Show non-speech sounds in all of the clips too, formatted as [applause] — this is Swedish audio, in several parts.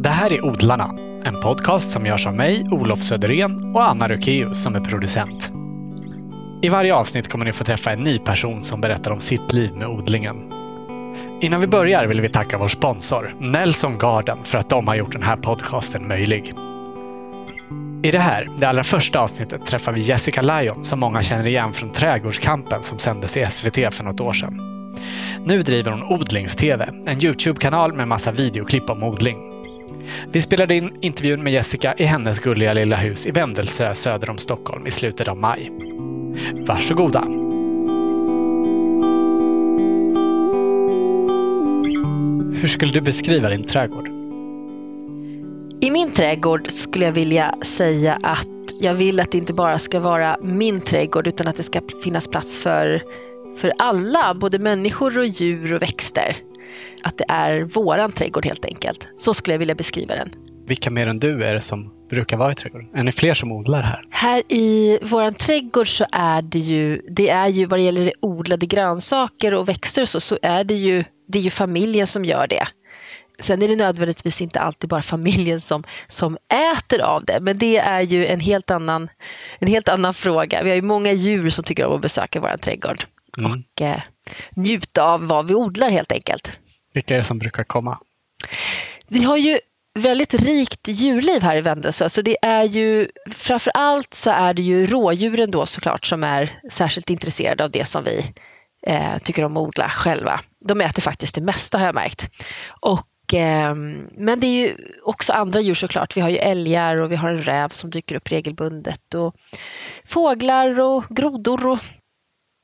Det här är Odlarna, en podcast som görs av mig, Olof Söderén och Anna Rökeus som är producent. I varje avsnitt kommer ni få träffa en ny person som berättar om sitt liv med odlingen. Innan vi börjar vill vi tacka vår sponsor, Nelson Garden, för att de har gjort den här podcasten möjlig. I det här, det allra första avsnittet, träffar vi Jessica Lyon som många känner igen från Trädgårdskampen som sändes i SVT för något år sedan. Nu driver hon Odlings-TV, en Youtube-kanal med massa videoklipp om odling. Vi spelade in intervjun med Jessica i hennes gulliga lilla hus i Vendelsö söder om Stockholm i slutet av maj. Varsågoda! Hur skulle du beskriva din trädgård? I min trädgård skulle jag vilja säga att jag vill att det inte bara ska vara min trädgård utan att det ska finnas plats för, för alla, både människor och djur och växter. Att det är våran trädgård helt enkelt. Så skulle jag vilja beskriva den. Vilka mer än du är det som brukar vara i trädgården? Är ni fler som odlar här? Här i våran trädgård så är det ju, det är ju vad det gäller odlade grönsaker och växter och så, så är det ju, det är ju familjen som gör det. Sen är det nödvändigtvis inte alltid bara familjen som, som äter av det, men det är ju en helt, annan, en helt annan fråga. Vi har ju många djur som tycker om att besöka vår trädgård mm. och eh, njuta av vad vi odlar helt enkelt. Vilka är det som brukar komma? Vi har ju väldigt rikt djurliv här i Vändelsö. Så det är ju, framför allt så är det ju rådjuren då såklart som är särskilt intresserade av det som vi eh, tycker om att odla själva. De äter faktiskt det mesta har jag märkt. Och, eh, men det är ju också andra djur såklart. Vi har ju älgar och vi har en räv som dyker upp regelbundet. Och fåglar och grodor. Och...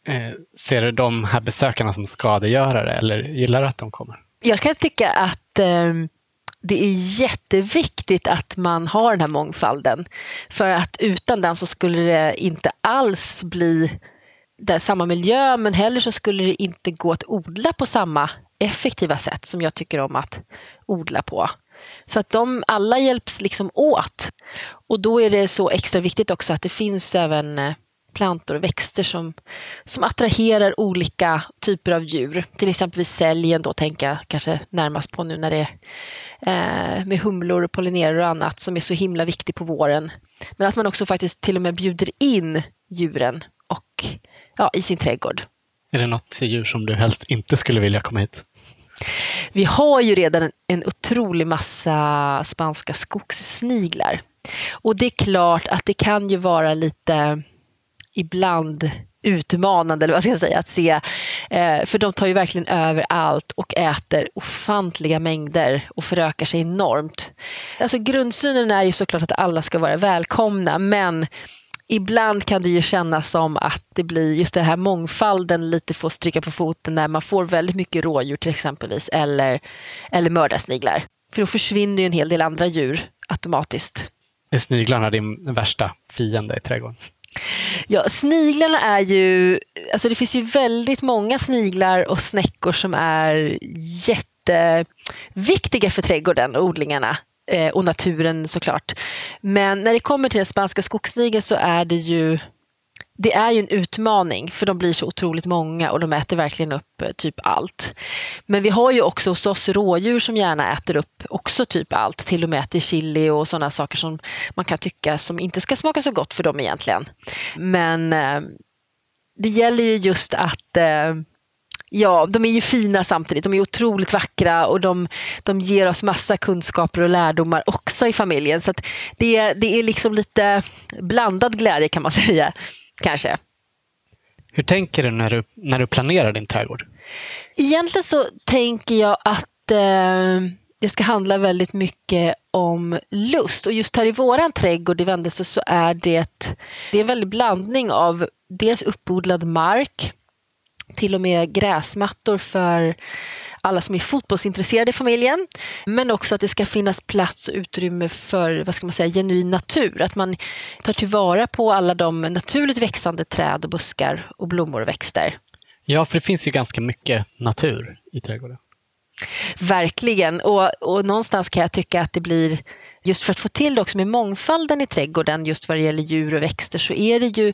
Eh, ser du de här besökarna som skadegörare eller gillar du att de kommer? Jag kan tycka att ehm, det är jätteviktigt att man har den här mångfalden. För att utan den så skulle det inte alls bli där samma miljö men heller så skulle det inte gå att odla på samma effektiva sätt som jag tycker om att odla på. Så att de alla hjälps liksom åt. Och då är det så extra viktigt också att det finns även eh, plantor och växter som, som attraherar olika typer av djur. Till exempel säljen då tänker jag kanske närmast på nu när det är eh, med humlor och pollinerare och annat som är så himla viktigt på våren. Men att man också faktiskt till och med bjuder in djuren och, ja, i sin trädgård. Är det något djur som du helst inte skulle vilja komma hit? Vi har ju redan en, en otrolig massa spanska skogssniglar. Och det är klart att det kan ju vara lite ibland utmanande, eller vad ska jag säga, att se. Eh, för de tar ju verkligen över allt och äter ofantliga mängder och förökar sig enormt. Alltså grundsynen är ju såklart att alla ska vara välkomna, men ibland kan det ju kännas som att det blir just den här mångfalden lite får stryka på foten när man får väldigt mycket rådjur till exempelvis, eller, eller mördarsniglar. För då försvinner ju en hel del andra djur automatiskt. Är sniglarna din värsta fiende i trädgården? Ja, sniglarna är ju... Alltså det finns ju väldigt många sniglar och snäckor som är jätteviktiga för trädgården och odlingarna eh, och naturen såklart. Men när det kommer till den spanska skogssnigeln så är det ju det är ju en utmaning för de blir så otroligt många och de äter verkligen upp eh, typ allt. Men vi har ju också hos oss rådjur som gärna äter upp också typ allt, till och med äter chili och sådana saker som man kan tycka som inte ska smaka så gott för dem egentligen. Men eh, det gäller ju just att eh, Ja, de är ju fina samtidigt. De är otroligt vackra och de, de ger oss massa kunskaper och lärdomar också i familjen. Så det, det är liksom lite blandad glädje kan man [laughs] säga kanske. Hur tänker du när, du när du planerar din trädgård? Egentligen så tänker jag att eh, det ska handla väldigt mycket om lust. Och just här i våran trädgård i Vändelse så är det, det är en väldig blandning av dels uppodlad mark, till och med gräsmattor för alla som är fotbollsintresserade i familjen. Men också att det ska finnas plats och utrymme för vad ska man säga, genuin natur. Att man tar tillvara på alla de naturligt växande träd och buskar och blommor och växter. Ja, för det finns ju ganska mycket natur i trädgården. Verkligen. Och, och någonstans kan jag tycka att det blir Just för att få till det också med mångfalden i trädgården, just vad det gäller djur och växter, så är det ju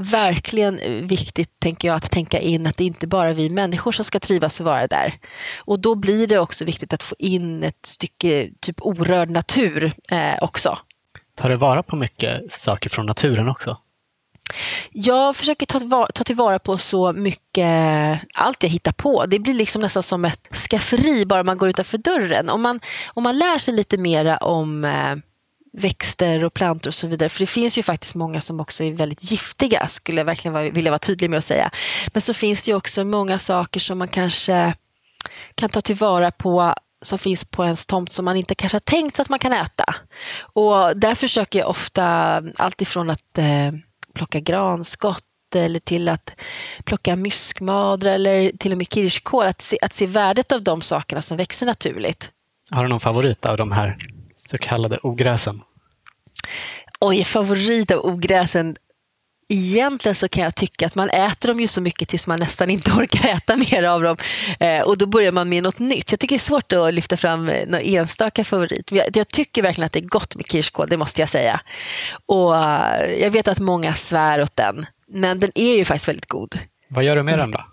verkligen viktigt, tänker jag, att tänka in att det inte bara är vi människor som ska trivas och vara där. Och då blir det också viktigt att få in ett stycke typ orörd natur eh, också. Tar det vara på mycket saker från naturen också? Jag försöker ta, ta tillvara på så mycket, allt jag hittar på. Det blir liksom nästan som ett skafferi bara man går utanför dörren. Om man, om man lär sig lite mera om eh, växter och plantor och så vidare. För det finns ju faktiskt många som också är väldigt giftiga, skulle jag verkligen vilja vara tydlig med att säga. Men så finns det ju också många saker som man kanske kan ta tillvara på som finns på ens tomt som man inte kanske har tänkt sig att man kan äta. Och där försöker jag ofta alltifrån att eh, plocka granskott eller till att plocka myskmadra eller till och med kirskål. Att se, att se värdet av de sakerna som växer naturligt. Har du någon favorit av de här så kallade ogräsen? Oj, favorit av ogräsen? Egentligen så kan jag tycka att man äter dem ju så mycket tills man nästan inte [laughs] orkar äta mer av dem. Eh, och då börjar man med något nytt. Jag tycker det är svårt att lyfta fram någon enstaka favorit. Jag, jag tycker verkligen att det är gott med kirskål, det måste jag säga. Och uh, jag vet att många svär åt den, men den är ju faktiskt väldigt god. Vad gör du med den då?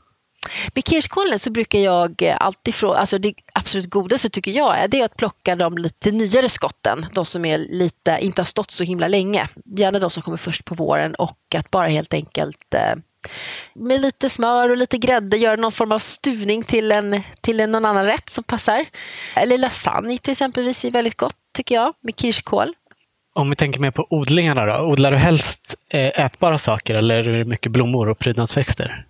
Med kirskålen så brukar jag alltid fråga, alltså det absolut godaste tycker jag är det att plocka de lite nyare skotten, de som är lite, inte har stått så himla länge. Gärna de som kommer först på våren och att bara helt enkelt eh, med lite smör och lite grädde göra någon form av stuvning till, en, till en, någon annan rätt som passar. Eller lasagne till exempelvis är väldigt gott tycker jag med kirskål. Om vi tänker mer på odlingarna då, odlar du helst eh, ätbara saker eller är det mycket blommor och prydnadsväxter?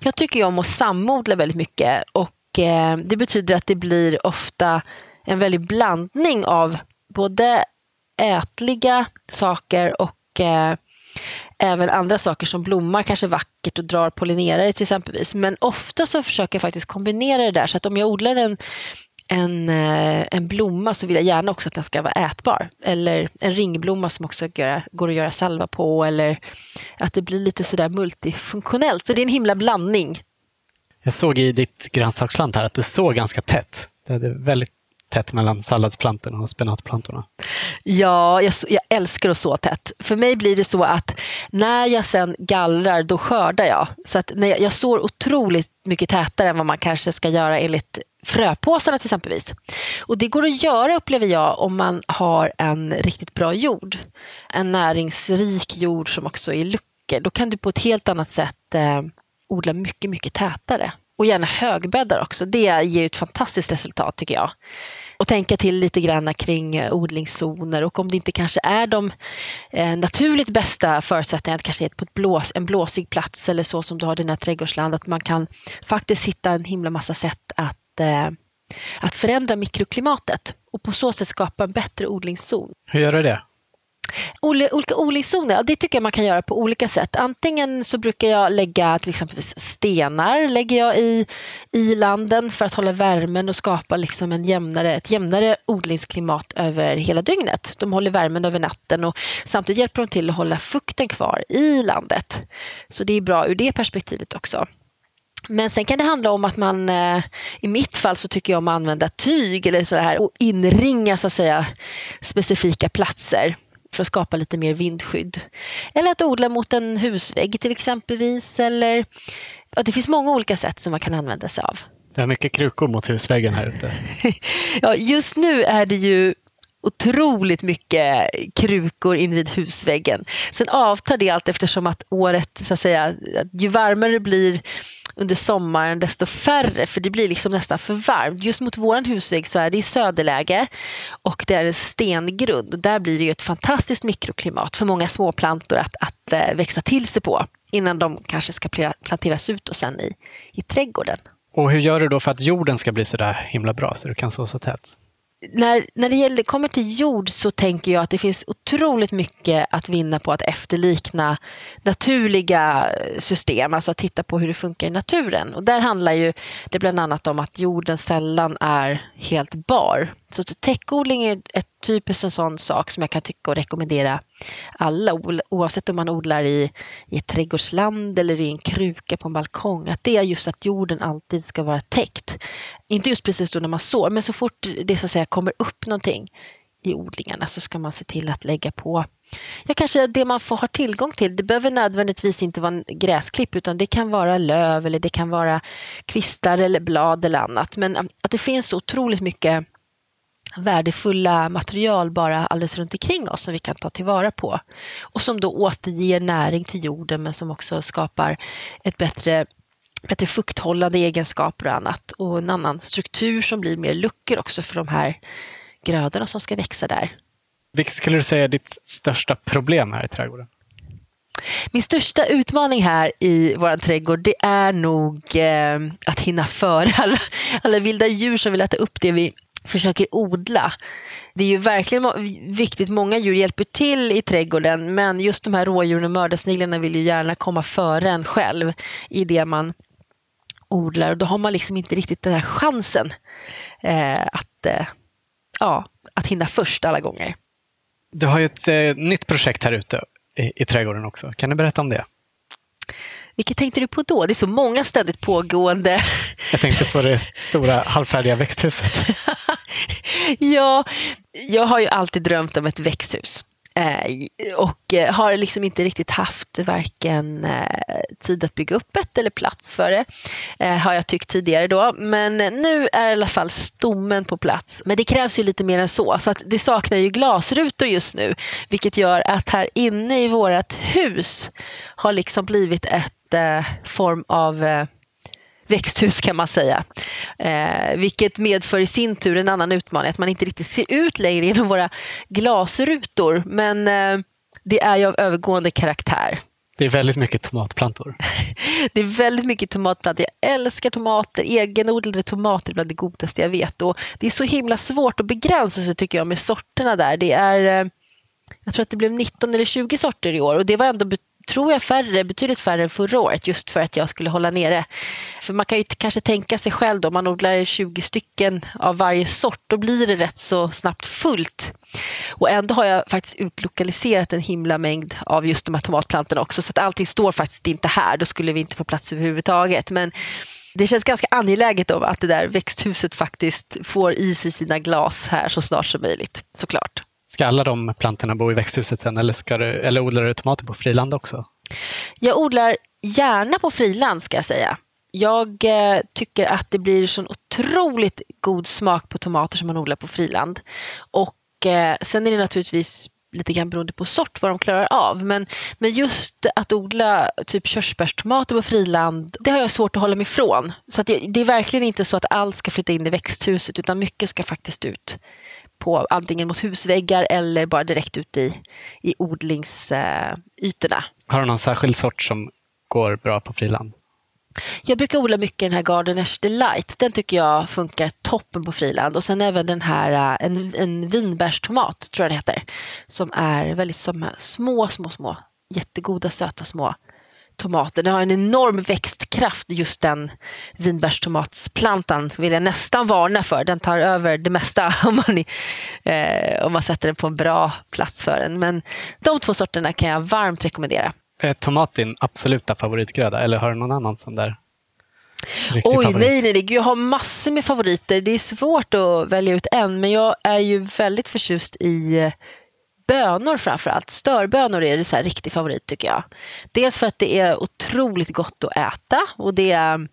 Jag tycker om att samodla väldigt mycket och eh, det betyder att det blir ofta en väldig blandning av både ätliga saker och eh, även andra saker som blommar kanske vackert och drar pollinerare till exempelvis. Men ofta så försöker jag faktiskt kombinera det där så att om jag odlar en en, eh, en blomma så vill jag gärna också att den ska vara ätbar. Eller en ringblomma som också går att göra salva på. Eller att det blir lite sådär multifunktionellt. Så det är en himla blandning. Jag såg i ditt grönsaksland här att du såg ganska tätt. Det är väldigt tätt mellan salladsplantorna och spenatplantorna. Ja, jag, jag, älskar att så tätt. För mig blir det så att när jag sen gallrar, då skördar jag. Så att när jag, jag sår otroligt mycket tätare än vad man kanske ska göra enligt fröpåsarna till exempelvis. Och det går att göra upplever jag om man har en riktigt bra jord. En näringsrik jord som också är luckor. Då kan du på ett helt annat sätt eh, odla mycket, mycket tätare. Och gärna högbäddar också. Det ger ett fantastiskt resultat tycker jag. Och tänka till lite grann kring eh, odlingszoner och om det inte kanske är de eh, naturligt bästa förutsättningarna, att kanske är på ett blås, en blåsig plats eller så som du har dina trädgårdsland, att man kan faktiskt hitta en himla massa sätt att eh, att förändra mikroklimatet och på så sätt skapa en bättre odlingszon. Hur gör du det? Olika odlingszoner, det tycker jag man kan göra på olika sätt. Antingen så brukar jag lägga till exempel stenar lägger jag i, i landen för att hålla värmen och skapa liksom en jämnare, ett jämnare odlingsklimat över hela dygnet. De håller värmen över natten och samtidigt hjälper de till att hålla fukten kvar i landet. Så det är bra ur det perspektivet också. Men sen kan det handla om att man, eh, i mitt fall så tycker jag om att använda tyg eller så här och inringa så att säga specifika platser för att skapa lite mer vindskydd. Eller att odla mot en husvägg till exempelvis. Eller, ja, det finns många olika sätt som man kan använda sig av. Det är mycket krukor mot husväggen här ute. [laughs] ja, just nu är det ju otroligt mycket krukor invid husväggen. Sen avtar det allt eftersom att året, så att säga, ju varmare det blir under sommaren desto färre för det blir liksom nästan för varmt. Just mot vår husvägg så är det i söderläge och det är en stengrund. Och där blir det ju ett fantastiskt mikroklimat för många småplantor att, att eh, växa till sig på innan de kanske ska planteras ut och sen i, i trädgården. Och hur gör du då för att jorden ska bli så där himla bra så du kan så så tätt? När, när det gäller, kommer till jord så tänker jag att det finns otroligt mycket att vinna på att efterlikna naturliga system, alltså att titta på hur det funkar i naturen. Och där handlar ju det bland annat om att jorden sällan är helt bar. Så täckodling är ett typiskt en sån sak som jag kan tycka och rekommendera alla, oavsett om man odlar i, i ett trädgårdsland eller i en kruka på en balkong, att det är just att jorden alltid ska vara täckt. Inte just precis då när man sår, men så fort det så att säga kommer upp någonting i odlingarna så ska man se till att lägga på Ja, kanske det man får ha tillgång till. Det behöver nödvändigtvis inte vara en gräsklipp utan det kan vara löv eller det kan vara kvistar eller blad eller annat. Men um, att det finns så otroligt mycket värdefulla material bara alldeles runt omkring oss som vi kan ta tillvara på. Och som då återger näring till jorden men som också skapar ett bättre bättre fukthållande egenskaper och annat. Och en annan struktur som blir mer luckor också för de här grödorna som ska växa där. Vilket skulle du säga är ditt största problem här i trädgården? Min största utmaning här i vår trädgård det är nog eh, att hinna före alla, alla vilda djur som vill äta upp det vi försöker odla. Det är ju verkligen viktigt, många djur hjälper till i trädgården men just de här rådjuren och mördarsniglarna vill ju gärna komma före en själv i det man odlar och då har man liksom inte riktigt den här chansen eh, att, eh, ja, att hinna först alla gånger. Du har ju ett eh, nytt projekt här ute i, i trädgården också. Kan du berätta om det? Vilket tänkte du på då? Det är så många ständigt pågående... Jag tänkte på det stora halvfärdiga växthuset. [laughs] ja, jag har ju alltid drömt om ett växthus. Eh, och eh, har liksom inte riktigt haft varken eh, tid att bygga upp ett eller plats för det. Har jag tyckt tidigare då. Men nu är i alla fall stommen på plats. Men det krävs ju lite mer än så. Så att det saknar ju glasrutor just nu. Vilket gör att här inne i vårt hus har liksom blivit ett form av växthus kan man säga. Eh, vilket medför i sin tur en annan utmaning, att man inte riktigt ser ut längre genom våra glasrutor. Men eh, det är ju av övergående karaktär. Det är väldigt mycket tomatplantor. [laughs] det är väldigt mycket tomatplantor. Jag älskar tomater. Egenodlade tomater är bland det godaste jag vet. Och det är så himla svårt att begränsa sig tycker jag med sorterna där. Det är, eh, jag tror att det blev 19 eller 20 sorter i år och det var ändå tror jag färre, betydligt färre än förra året just för att jag skulle hålla nere. För man kan ju kanske tänka sig själv då, om man odlar 20 stycken av varje sort, då blir det rätt så snabbt fullt. Och ändå har jag faktiskt utlokaliserat en himla mängd av just de här tomatplantorna också, så att allting står faktiskt inte här. Då skulle vi inte få plats överhuvudtaget. Men det känns ganska angeläget då att det där växthuset faktiskt får i sig sina glas här så snart som möjligt, såklart. Ska alla de plantorna bo i växthuset sen eller, ska du, eller odlar du tomater på friland också? Jag odlar gärna på friland ska jag säga. Jag eh, tycker att det blir så otroligt god smak på tomater som man odlar på friland. Och eh, sen är det naturligtvis lite grann beroende på sort vad de klarar av. Men, men just att odla typ körsbärstomater på friland, det har jag svårt att hålla mig ifrån. Så att det, det är verkligen inte så att allt ska flytta in i växthuset utan mycket ska faktiskt ut på antingen mot husväggar eller bara direkt ut i, i odlingsytorna. Har du någon särskild sort som går bra på friland? Jag brukar odla mycket den här Gardeners Delight. Den tycker jag funkar toppen på friland. Och sen även den här äh, en, en vinbärstomat, tror jag den heter. Som är väldigt som små, små, små, jättegoda, söta små tomater. Den har en enorm växtkraft, just den vinbärstomatsplantan vill jag nästan varna för. Den tar över det mesta [laughs] om man, eh, om man sätter den på en bra plats för den. Men de två sorterna kan jag varmt rekommendera. Är tomat din absoluta favoritgröda eller har du någon annan sån där Oj, favorit. nej, nej, nej. Jag har massor med favoriter. Det är svårt att välja ut en, men jag är ju väldigt förtjust i bönor framförallt. Störbönor är det så riktig favorit tycker jag. Dels för att det är otroligt gott att äta och det är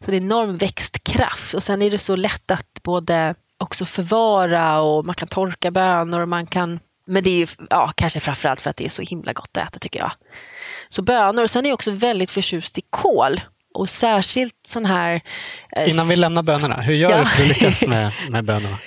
så det är enorm växtkraft och sen är det så lätt att både också förvara och man kan torka bönor och man kan men det är ju ja, kanske framförallt för att det är så himla gott att äta tycker jag. Så bönor. Sen är jag också väldigt förtjust i kål. Och särskilt sån här... Eh, Innan vi lämnar bönorna, hur gör ja. du för att lyckas [laughs] med, med bönorna?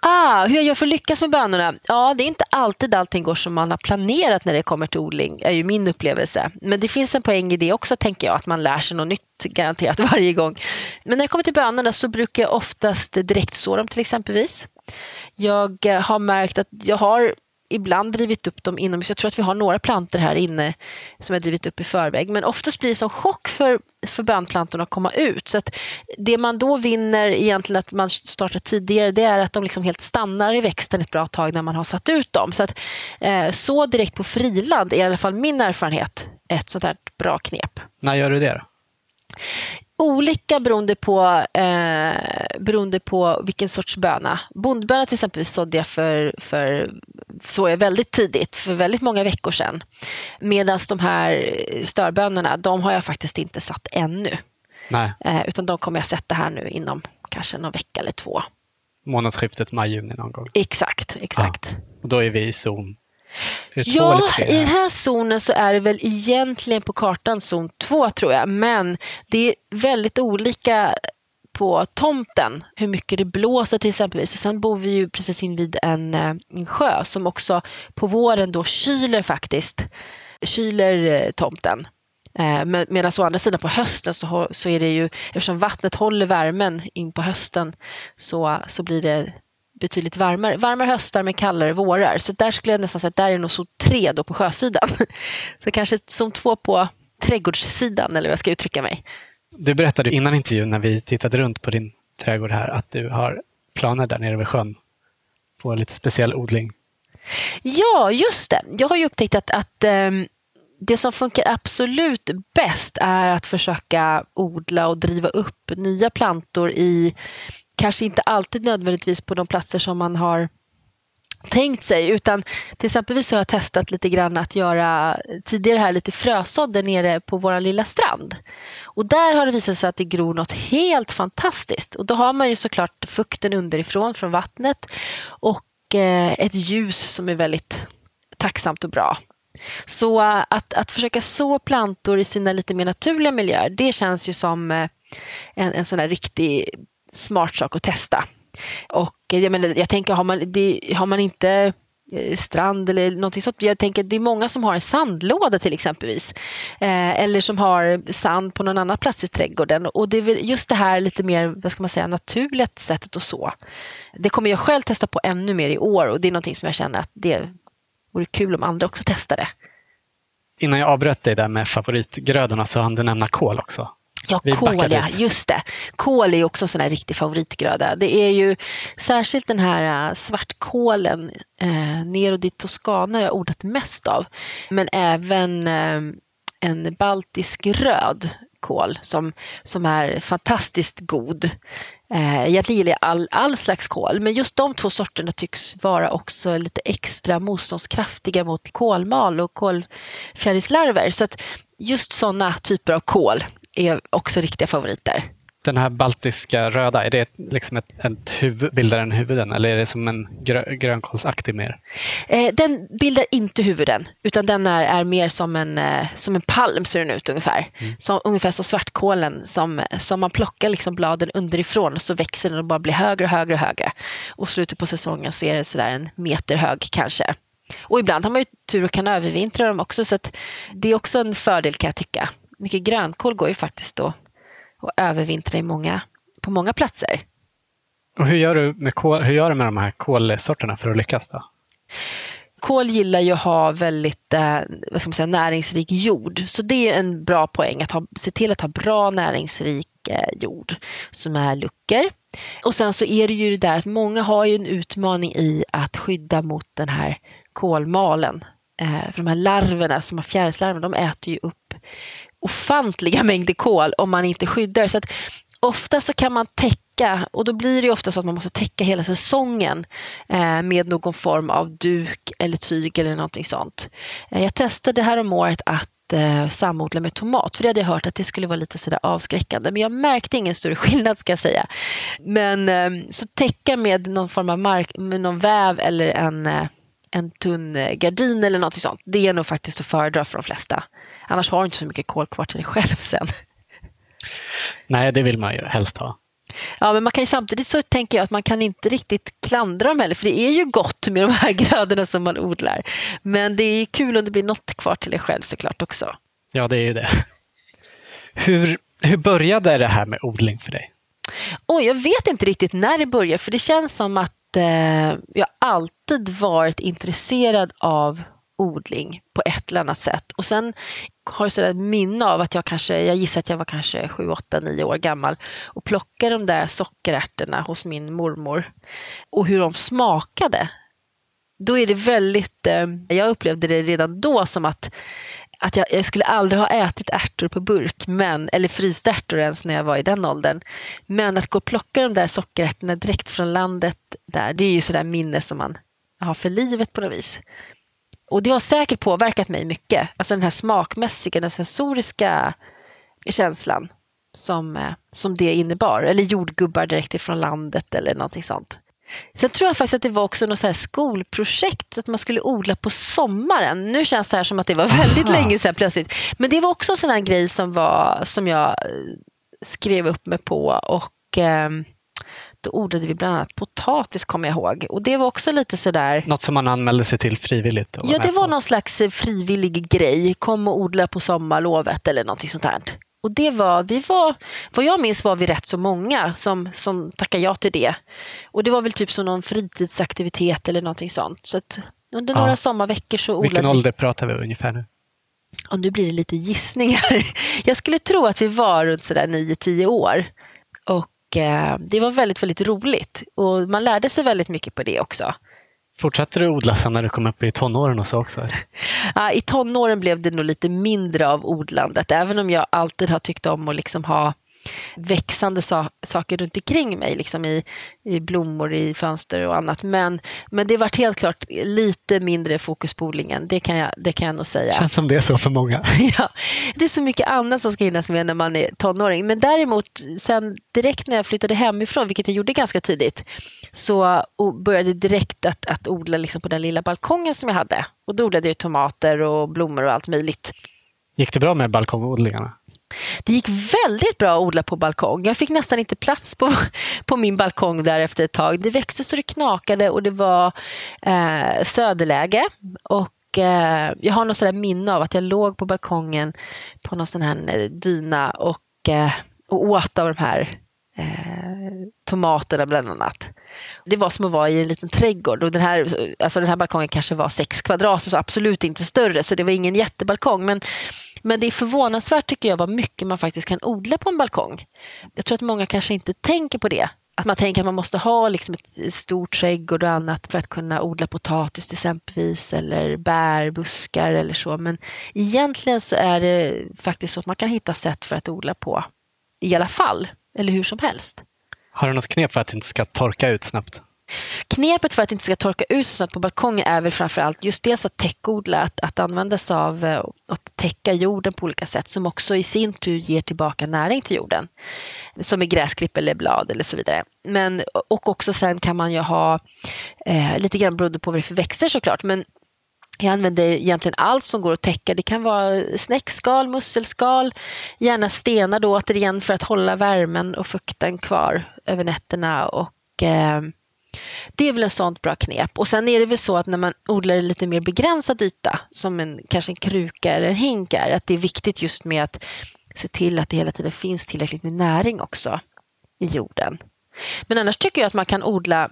Ah, hur jag gör för att lyckas med bönorna? Ja, det är inte alltid allting går som man har planerat när det kommer till odling, är ju min upplevelse. Men det finns en poäng i det också, tänker jag, att man lär sig något nytt garanterat [laughs] varje gång. Men när det kommer till bönorna så brukar jag oftast direkt så dem till exempelvis. Jag eh, har märkt att jag har ibland drivit upp dem inomhus. Jag tror att vi har några planter här inne som jag drivit upp i förväg. Men oftast blir det som chock för, för bönplantorna att komma ut. Så att det man då vinner egentligen att man startar tidigare det är att de liksom helt stannar i växten ett bra tag när man har satt ut dem. Så att eh, så direkt på friland är i alla fall min erfarenhet ett sånt här bra knep. När gör du det då? Olika beroende på, eh, beroende på vilken sorts böna. Bondböna till exempel sådde jag för, för så jag väldigt tidigt, för väldigt många veckor sedan. Medan de här störbönorna, de har jag faktiskt inte satt ännu. Nej. Eh, utan de kommer jag sätta här nu inom kanske någon vecka eller två. Månadsskiftet maj-juni någon gång. Exakt, exakt. Ja. Och då är vi i zon Ja, i den här zonen så är det väl egentligen på kartan zon 2 tror jag. Men det är väldigt olika på tomten hur mycket det blåser till exempel. sen bor vi ju precis invid en, eh, en sjö som också på våren då kyler faktiskt. Kyler eh, tomten. Eh, Medan å andra sidan på hösten så, så är det ju, eftersom vattnet håller värmen in på hösten så, så blir det betydligt varmare. Varmare höstar med kallare vårar. Så där skulle jag nästan säga att där är nog zon 3 då på sjösidan. [laughs] Så kanske zon 2 på trädgårdssidan eller hur jag ska uttrycka mig. Du berättade innan intervjun när vi tittade runt på din trädgård här att du har planer där nere vid sjön på lite speciell odling. Ja, just det. Jag har ju upptäckt att, att um, det som funkar absolut bäst är att försöka odla och driva upp nya plantor i kanske inte alltid nödvändigtvis på de platser som man har tänkt sig. Utan till exempel så har jag testat lite grann att göra tidigare här lite frösådder nere på vår lilla strand. Och där har det visat sig att det gror något helt fantastiskt. Och då har man ju såklart fukten underifrån från vattnet och eh, ett ljus som är väldigt tacksamt och bra. Så eh, att, att försöka så plantor i sina lite mer naturliga miljöer, det känns ju som eh, en, en sån där riktig smart sak att testa. Och eh, jag, menar, jag tänker, har man, har man inte eh, strand eller någonting sånt. Jag tänker det är många som har en sandlåda till exempelvis. Eh, eller som har sand på någon annan plats i trädgården. Och det är väl just det här lite mer, vad ska man säga, naturliga sättet att så. Det kommer jag själv testa på ännu mer i år och det är någonting som jag känner att det vore kul om andra också testade. Innan jag avbröt dig där med favoritgrödorna så hann du nämna kål också. Ja, kål ja, just det. Kål är också en sån här riktig favoritgröda. Det är ju särskilt den här äh, svartkålen eh, Nero di Toscana jag odlat mest av. Men även eh, en baltisk röd kål som, som är fantastiskt god. Eh, egentligen gillar jag all, all slags kål, men just de två sorterna tycks vara också lite extra motståndskraftiga mot kolmal och kolfjärilslarver. Så att just sådana typer av kål är också riktiga favoriter. Den här baltiska röda, är det liksom ett, ett huvud, bildar den huvuden eller är det som en grö, grönkålsaktig mer? Eh, den bildar inte huvuden, utan den är, är mer som en, eh, som en palm ser den ut ungefär. Mm. Som, ungefär som svartkålen som, som man plockar liksom bladen underifrån och så växer den och bara blir högre och högre och högre. Och slutet på säsongen så är det sådär en meter hög kanske. Och ibland har man ju tur och kan övervintra dem också så det är också en fördel kan jag tycka mycket grönkål går ju faktiskt då att övervintra i många, på många platser. Och hur gör du med, kål, hur gör du med de här kolsorterna för att lyckas? då? Kål gillar ju att ha väldigt eh, vad ska man säga, näringsrik jord. Så det är en bra poäng att ha, se till att ha bra näringsrik eh, jord som är luckor. Och sen så är det ju det där att många har ju en utmaning i att skydda mot den här kolmalen. Eh, för de här larverna som har fjärilslarver, de äter ju upp ofantliga mängder kol om man inte skyddar. Så att ofta så kan man täcka, och då blir det ofta så att man måste täcka hela säsongen eh, med någon form av duk eller tyg eller någonting sånt. Eh, jag testade här om året att eh, samodla med tomat, för det hade jag hört att det skulle vara lite sådär avskräckande. Men jag märkte ingen större skillnad ska jag säga. Men ehm, så täcka med någon form av mark, med någon väv eller en eh, en tunn gardin eller något sånt. Det är nog faktiskt att föredra för de flesta. Annars har du inte så mycket kol kvar till dig själv sen. Nej, det vill man ju helst ha. Ja, men man kan samtidigt så tänker jag att man kan inte riktigt klandra dem heller, för det är ju gott med de här [laughs] grödorna som man odlar. Men det är kul om det blir något kvar till dig själv såklart också. Ja, det är ju det. Hur, hur började det här med odling för dig? Oh, jag vet inte riktigt när det började, för det känns som att eh, jag alltid varit intresserad av odling på ett eller annat sätt. Och sen har sådär minne av att jag kanske, jag gissar att jag var kanske 7, 8, 9 år gammal och plockade de där sockerärtorna hos min mormor och hur de smakade. Då är det väldigt, eh, jag upplevde det redan då som att att jag, jag, skulle aldrig ha ätit ärtor på burk, men, eller frysta ärtor ens när jag var i den åldern. Men att gå och plocka de där sockerärtorna direkt från landet, där, det är ju sådär minne som man har för livet på något vis. Och det har säkert påverkat mig mycket. Alltså den här smakmässiga, den sensoriska känslan som, eh, som det innebar. Eller jordgubbar direkt ifrån landet eller någonting sånt. Sen tror jag faktiskt att det var också något så skolprojekt, att man skulle odla på sommaren. Nu känns det här som att det var väldigt Aha. [laughs] länge sedan plötsligt. Men det var också en sån här grej som, var, som jag eh, skrev upp mig på. Och eh, Då odlade vi bland annat potatis, kommer jag ihåg. Och det var också lite sådär... Något som man anmälde sig till frivilligt? Ja, det var någon slags frivillig grej. Kom och odla på sommarlovet eller någonting sånt här. Och det var, vi var, vad jag minns var vi rätt så många som, som tackade ja till det. Och det var väl typ som någon fritidsaktivitet eller någonting sånt. Så under ja. några sommarveckor så odlade Vilken ålder pratar vi ungefär nu? Och nu blir det lite gissningar. [laughs] Jag skulle tro att vi var runt sådär 9-10 år. Och eh, det var väldigt, väldigt roligt. Och man lärde sig väldigt mycket på det också. Fortsatte du odla sen när du kom upp i tonåren och så också? [laughs] I tonåren blev det nog lite mindre av odlandet, även om jag alltid har tyckt om att liksom ha växande so saker runt omkring mig, liksom i, i blommor, i fönster och annat. Men, men det varit helt klart lite mindre fokus på odlingen, det kan jag, det kan jag nog säga. känns som det är så för många. [laughs] ja, det är så mycket annat som ska hinnas med när man är tonåring. Men däremot, sen direkt när jag flyttade hemifrån, vilket jag gjorde ganska tidigt, så började direkt att, att odla liksom på den lilla balkongen som jag hade. Och då odlade jag tomater och blommor och allt möjligt. Gick det bra med balkongodlingarna? Det gick väldigt bra att odla på balkong. Jag fick nästan inte plats på, [laughs] på min balkong där efter ett tag. Det växte så det knakade och det var eh, söderläge. Och eh, jag har något sådär minne av att jag låg på balkongen på någon sån här eh, dyna och, eh, och åt av de här eh, tomaterna bland annat. Det var som att vara i en liten trädgård. Och den, här, alltså den här balkongen kanske var sex kvadrat, så absolut inte större. Så det var ingen jättebalkong. Men, men det är förvånansvärt tycker jag vad mycket man faktiskt kan odla på en balkong. Jag tror att många kanske inte tänker på det. Att man tänker att man måste ha liksom ett stort trädgård och annat för att kunna odla potatis till exempelvis eller bär, buskar eller så. Men egentligen så är det faktiskt så att man kan hitta sätt för att odla på i alla fall, eller hur som helst. Har du något knep för att det inte ska torka ut snabbt? Knepet för att det inte ska torka ut så snabbt på balkongen är väl framförallt just dels att täckodla, att, att använda sig av eh, att täcka jorden på olika sätt som också i sin tur ger tillbaka näring till jorden. Som i gräsklipp eller blad eller så vidare. Men, och också sen kan man ju ha, eh, lite grann beroende på vad det är för växter såklart, men jag använder egentligen allt som går att täcka. Det kan vara snäckskal, musselskal, gärna stenar då återigen för att hålla värmen och fukten kvar över nätterna. Och, eh, det är väl ett sånt bra knep. Och sen är det väl så att när man odlar i lite mer begränsad yta, som en, kanske en kruka eller en hink är, att det är viktigt just med att se till att det hela tiden finns tillräckligt med näring också i jorden. Men annars tycker jag att man kan odla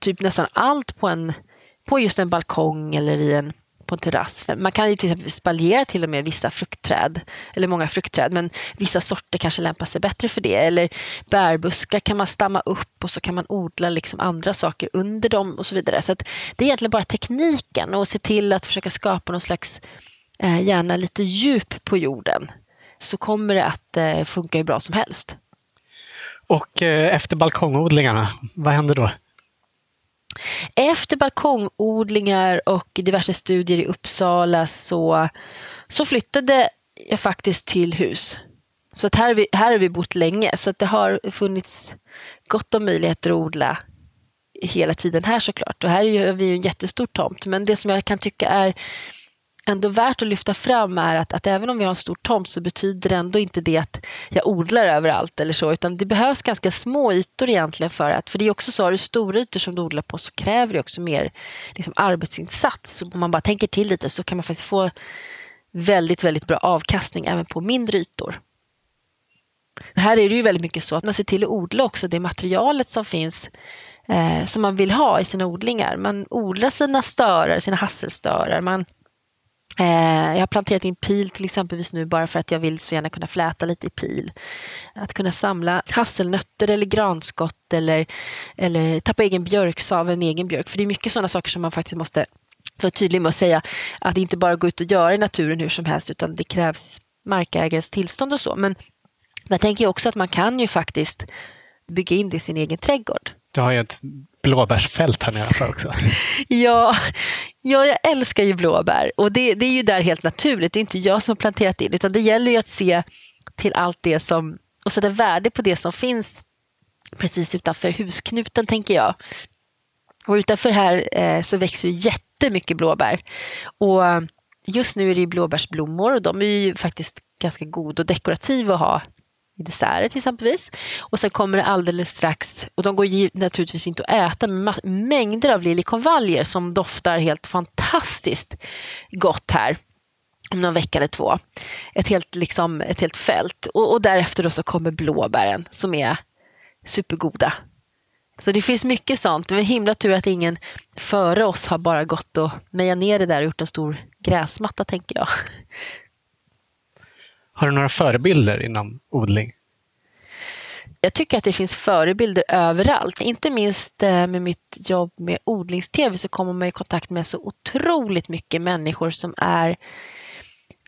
typ nästan allt på en på just en balkong eller i en, på en terrass. Man kan ju till exempel spaljera till och med vissa fruktträd, eller många fruktträd, men vissa sorter kanske lämpar sig bättre för det. Eller bärbuskar kan man stamma upp och så kan man odla liksom andra saker under dem och så vidare. Så det är egentligen bara tekniken och se till att försöka skapa någon slags, eh, gärna lite djup på jorden, så kommer det att eh, funka hur bra som helst. Och eh, efter balkongodlingarna, vad händer då? Efter balkongodlingar och diverse studier i Uppsala så, så flyttade jag faktiskt till hus. Så att här, har vi, här har vi bott länge, så att det har funnits gott om möjligheter att odla hela tiden här såklart. Och här har vi ju en jättestor tomt, men det som jag kan tycka är ändå värt att lyfta fram är att, att även om vi har en stor tomt så betyder det ändå inte det att jag odlar överallt eller så, utan det behövs ganska små ytor egentligen för att, för det är också så, har du stora ytor som du odlar på så kräver det också mer liksom, arbetsinsats. Om man bara tänker till lite så kan man faktiskt få väldigt, väldigt bra avkastning även på mindre ytor. Här är det ju väldigt mycket så att man ser till att odla också det materialet som finns eh, som man vill ha i sina odlingar. Man odlar sina störar, sina hasselstörar. Man Eh, jag har planterat in pil till exempelvis nu bara för att jag vill så gärna kunna fläta lite i pil. Att kunna samla hasselnötter eller granskott eller, eller tappa egen björksav, en egen björk. För det är mycket sådana saker som man faktiskt måste vara tydlig med att säga att det inte bara går ut och göra i naturen hur som helst utan det krävs markägares tillstånd och så. Men där tänker jag också att man kan ju faktiskt bygga in det i sin egen trädgård. Du har ju ett blåbärsfält här nere också. ja, ja, jag älskar ju blåbär och det, det är ju där helt naturligt. Det är inte jag som har planterat in utan det gäller ju att se till allt det som och sätta värde på det som finns precis utanför husknuten tänker jag. Och utanför här eh, så växer jättemycket blåbär. Och just nu är det blåbärsblommor och de är ju faktiskt ganska goda och dekorativa att ha i desserter till exempelvis. Och sen kommer det alldeles strax, och de går naturligtvis inte att äta, men mängder av liljekonvaljer som doftar helt fantastiskt gott här om någon vecka eller två. Ett helt, liksom, ett helt fält. Och, och därefter då så kommer blåbären som är supergoda. Så det finns mycket sånt. Det är en himla tur att ingen före oss har bara gått och mejat ner det där och gjort en stor gräsmatta, tänker jag. Har du några förebilder inom odling? Jag tycker att det finns förebilder överallt. Inte minst eh, med mitt jobb med odlingstv så kommer man i kontakt med så otroligt mycket människor som är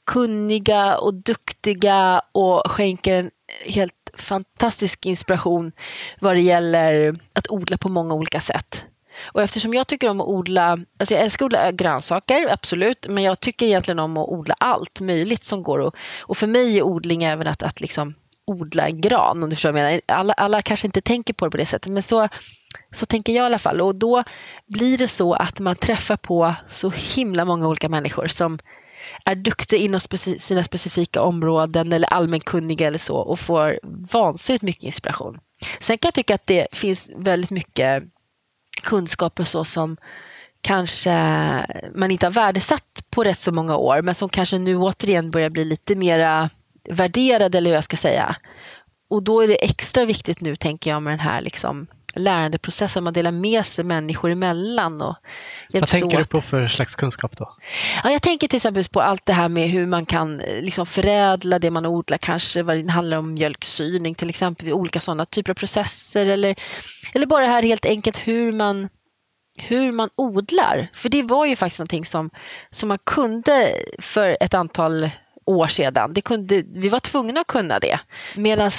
kunniga och duktiga och skänker en helt fantastisk inspiration vad det gäller att odla på många olika sätt. Och eftersom jag tycker om att odla, alltså jag älskar att odla grönsaker, absolut, men jag tycker egentligen om att odla allt möjligt som går. Och, och för mig är odling även att, att liksom odla en gran, om du förstår vad jag menar. Alla, alla kanske inte tänker på det på det sättet, men så, så tänker jag i alla fall. Och då blir det så att man träffar på så himla många olika människor som är duktiga inom speci sina specifika områden eller allmänkunniga eller så och får vansinnigt mycket inspiration. Sen kan jag tycka att det finns väldigt mycket kunskaper så som kanske man inte har värdesatt på rätt så många år men som kanske nu återigen börjar bli lite mera värderade eller hur jag ska säga. Och då är det extra viktigt nu tänker jag med den här liksom lärandeprocessen. Man delar med sig människor emellan. Och Vad tänker du på för slags kunskap då? Ja, jag tänker till exempel på allt det här med hur man kan eh, liksom förädla det man odlar. Kanske vad det handlar om mjölksyning till exempel. Olika sådana typer av processer. Eller, eller bara här helt enkelt hur man hur man odlar. För det var ju faktiskt någonting som, som man kunde för ett antal år sedan. Det kunde, vi var tvungna att kunna det. Medan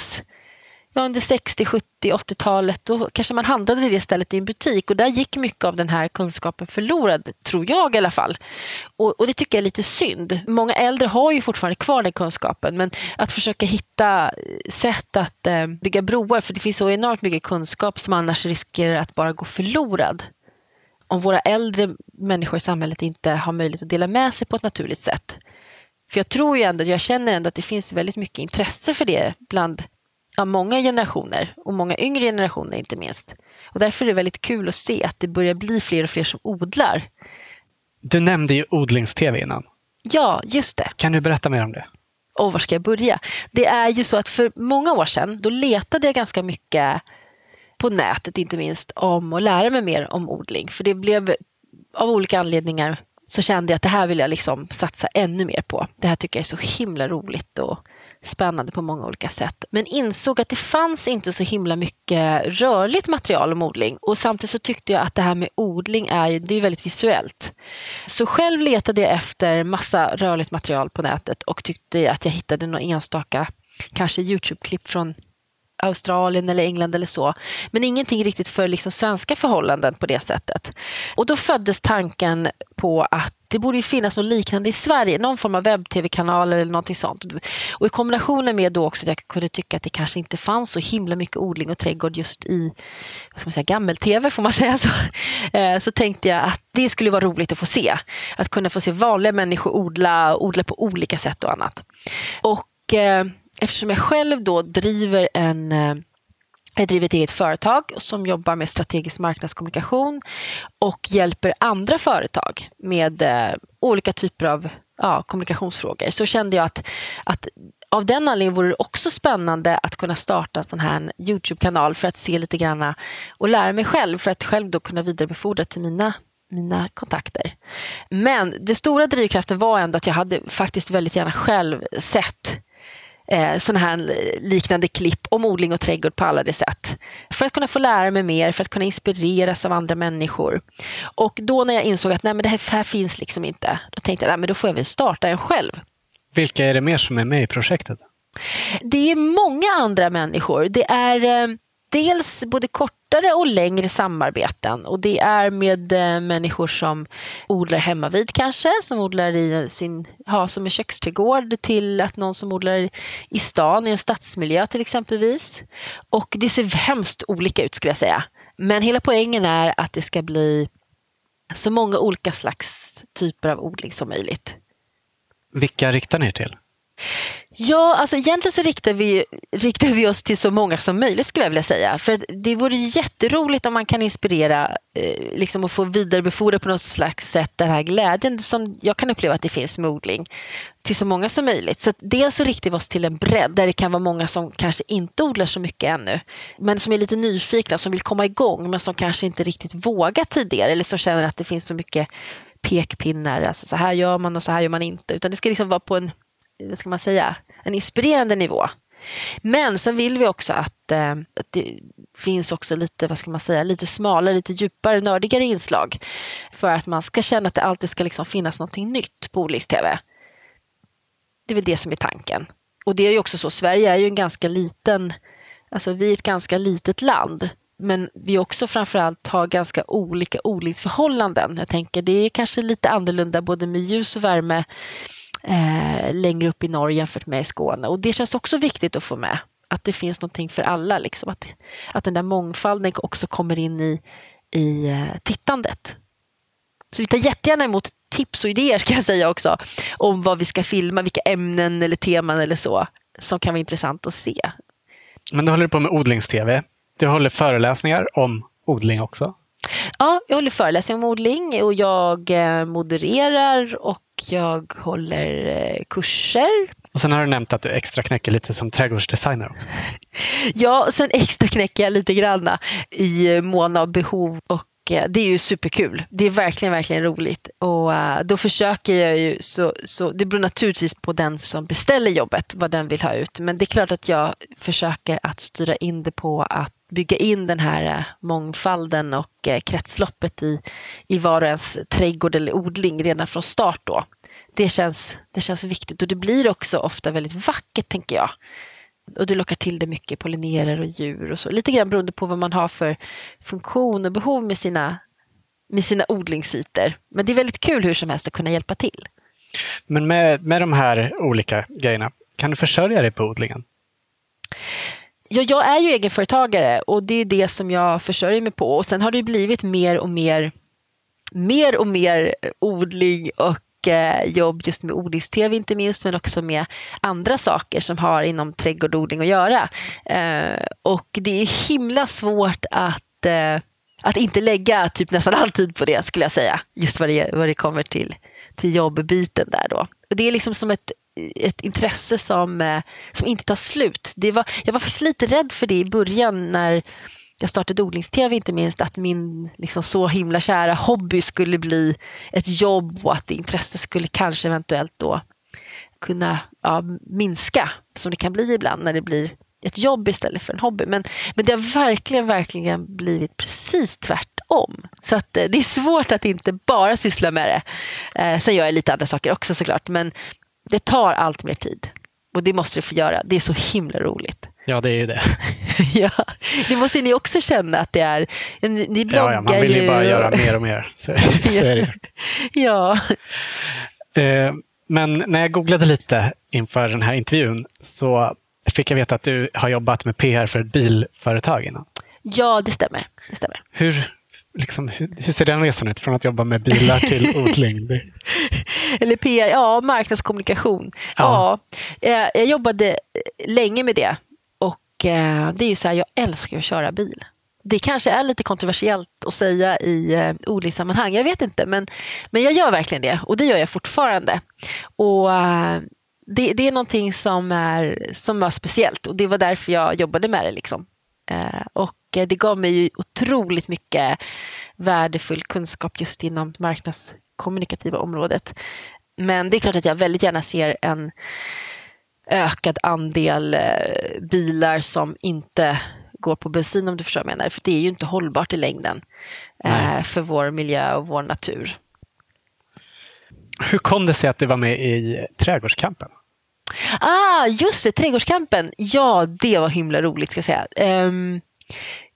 ja, under 60, 70, 80-talet då kanske man handlade det stället i en butik och där gick mycket av den här kunskapen förlorad, tror jag i alla fall. Och, och, det tycker jag är lite synd. Många äldre har ju fortfarande kvar den kunskapen men att försöka hitta eh, sätt att eh, bygga broar, för det finns så enormt mycket kunskap som annars riskerar att bara gå förlorad om våra äldre människor i samhället inte har möjlighet att dela med sig på ett naturligt sätt. För jag tror ju ändå, jag känner ändå att det finns väldigt mycket intresse för det bland ja, många generationer och många yngre generationer inte minst. Och därför är det väldigt kul att se att det börjar bli fler och fler som odlar. Du nämnde ju odlingstv innan. Ja, just det. Kan du berätta mer om det? Och var ska jag börja? Det är ju så att för många år sedan, då letade jag ganska mycket på nätet inte minst om att lära mig mer om odling. För det blev av olika anledningar så kände jag att det här vill jag liksom satsa ännu mer på. Det här tycker jag är så himla roligt och spännande på många olika sätt. Men insåg att det fanns inte så himla mycket rörligt material om odling. Och samtidigt så tyckte jag att det här med odling är, ju, det är väldigt visuellt. Så själv letade jag efter massa rörligt material på nätet och tyckte att jag hittade några enstaka kanske Youtube-klipp från Australien eller England eller så. Men ingenting riktigt för liksom svenska förhållanden på det sättet. Och då föddes tanken på att det borde finnas något liknande i Sverige, någon form av webb-tv-kanal eller någonting sånt. Och i kombinationen med då också att jag kunde tycka att det kanske inte fanns så himla mycket odling och trädgård just i vad ska man säga, gammel-tv, får man [laughs] säga så. Eh, så tänkte jag att det skulle vara roligt att få se. Att kunna få se vanliga människor odla, odla på olika sätt och annat. Och eh, eftersom jag själv då driver en eh, jag driver ett eget företag som jobbar med strategisk marknadskommunikation och hjälper andra företag med eh, olika typer av ja, kommunikationsfrågor. Så kände jag att, att av den anledningen vore det också spännande att kunna starta en sån här Youtube-kanal för att se lite grann och lära mig själv för att själv då kunna vidarebefordra till mina mina kontakter. Men det stora drivkraften var ändå att jag hade faktiskt väldigt gärna själv sett eh, sådana här liknande klipp om odling och trädgård på alla de sätt. För att kunna få lära mig mer, för att kunna inspireras av andra människor. Och då när jag insåg att nej, men det här, här finns liksom inte, då tänkte jag att då får jag väl starta en själv. Vilka är det mer som är med i projektet? Det är många andra människor. Det är eh, dels både kortare och längre samarbeten. Och Det är med eh, människor som odlar hemmavid kanske, som odlar i sin, ja, som en köksträdgård till att någon som odlar i stan, i en stadsmiljö till exempelvis. Och det ser hemskt olika ut skulle jag säga. Men hela poängen är att det ska bli så många olika slags typer av odling som möjligt. Vilka riktar ni er till? Ja, alltså egentligen så riktar vi, riktar vi oss till så många som möjligt skulle jag vilja säga. För det vore jätteroligt om man kan inspirera eh, liksom och få vidarebefordra på något slags sätt den här glädjen som jag kan uppleva att det finns med odling till så många som möjligt. Så dels så riktar vi oss till en bredd där det kan vara många som kanske inte odlar så mycket ännu men som är lite nyfikna, som vill komma igång men som kanske inte riktigt vågat tidigare eller som känner att det finns så mycket pekpinnar, alltså så här gör man och så här gör man inte. Utan det ska liksom vara på en vad ska man säga, en inspirerande nivå. Men sen vill vi också att, eh, att, det finns också lite, vad ska man säga, lite smalare, lite djupare, nördigare inslag. För att man ska känna att det alltid ska liksom finnas någonting nytt på Odlings-TV. Det är väl det som är tanken. Och det är ju också så, Sverige är ju en ganska liten, alltså vi är ett ganska litet land. Men vi också framförallt har ganska olika odlingsförhållanden. Jag tänker det är kanske lite annorlunda både med ljus och värme eh, längre upp i Norge jämfört med i Skåne. Och det känns också viktigt att få med. Att det finns någonting för alla. Liksom. Att, att den där mångfalden också kommer in i, i eh, tittandet. Så vi tar jättegärna emot tips och idéer ska jag säga också. Om vad vi ska filma, vilka ämnen eller teman eller så. Som kan vara intressant att se. Men du håller på med odlings-tv. Du håller föreläsningar om odling också. Ja, jag håller föreläsningar om odling och jag eh, modererar och jag håller eh, kurser. Och sen har du nämnt att du extra knäcker lite som trädgårdsdesigner också. [laughs] ja, sen extra knäcker jag lite granna i mån av behov och eh, det är ju superkul. Det är verkligen, verkligen roligt. Och då försöker jag ju, så, så, det beror naturligtvis på den som beställer jobbet, vad den vill ha ut. Men det är klart att jag försöker att styra in det på att bygga in den här mångfalden och kretsloppet i, i var och ens trädgård eller odling redan från start då det känns, det känns viktigt och det blir också ofta väldigt vackert tänker jag. Och det lockar till det mycket pollinerare och djur och så. Lite grann beroende på vad man har för funktion och behov med sina, med sina odlingsytor. Men det är väldigt kul hur som helst att kunna hjälpa till. Men med, med de här olika grejerna, kan du försörja dig på odlingen? Ja, jag är ju egenföretagare och det är det som jag försörjer mig på. Och sen har det blivit mer och mer mer och mer odling och jobb just med odlings-tv inte minst, men också med andra saker som har inom trädgårdsodling att göra. Eh, och det är himla svårt att, eh, att inte lägga typ nästan all tid på det, skulle jag säga. Just vad det, vad det kommer till, till jobbbiten där då. Och det är liksom som ett ett intresse som, eh, som inte tar slut. Det var, jag var faktiskt lite rädd för det i början när jag startade odlings-tv inte minst, att min liksom så himla kära hobby skulle bli ett jobb och att intresse skulle kanske eventuellt då kunna ja, minska, som det kan bli ibland när det blir ett jobb istället för en hobby. Men, men det har verkligen, verkligen blivit precis tvärtom. Så att, eh, det är svårt att inte bara syssla med det. Eh, sen gör jag lite andra saker också såklart, men det tar allt mer tid. Och det måste det få göra. Det är så himla roligt. Ja, det är ju det. [laughs] ja, det måste ni också känna att det är. Ni bloggar ja, ja, man vill ju, ju bara göra mer och mer. Så, så är det [laughs] Ja. Eh, men när jag googlade lite inför den här intervjun så fick jag veta att du har jobbat med PR för ett bilföretag innan. Ja, det stämmer. Det stämmer. Hur, liksom, hur, hur, ser den resan ut från att jobba med bilar till [laughs] odling? Eller PR, ja, marknadskommunikation. Ja. ja. Eh, jag jobbade länge med det Eh, det är ju så här, jag älskar att köra bil. Det kanske är lite kontroversiellt att säga i eh, odlingssammanhang, jag vet inte. Men, men jag gör verkligen det och det gör jag fortfarande. Och eh, det, det är någonting som är, som är speciellt och det var därför jag jobbade med det. Liksom. Eh, och det gav mig ju otroligt mycket värdefull kunskap just inom marknadskommunikativa området. Men det är klart att jag väldigt gärna ser en ökad andel eh, bilar som inte går på bensin om du förstår vad jag menar. För det är ju inte hållbart i längden eh, för vår miljö och vår natur. Hur kom det sig att du var med i Trädgårdskampen? Ah, just det, Trädgårdskampen. Ja, det var himla roligt ska jag säga. Um,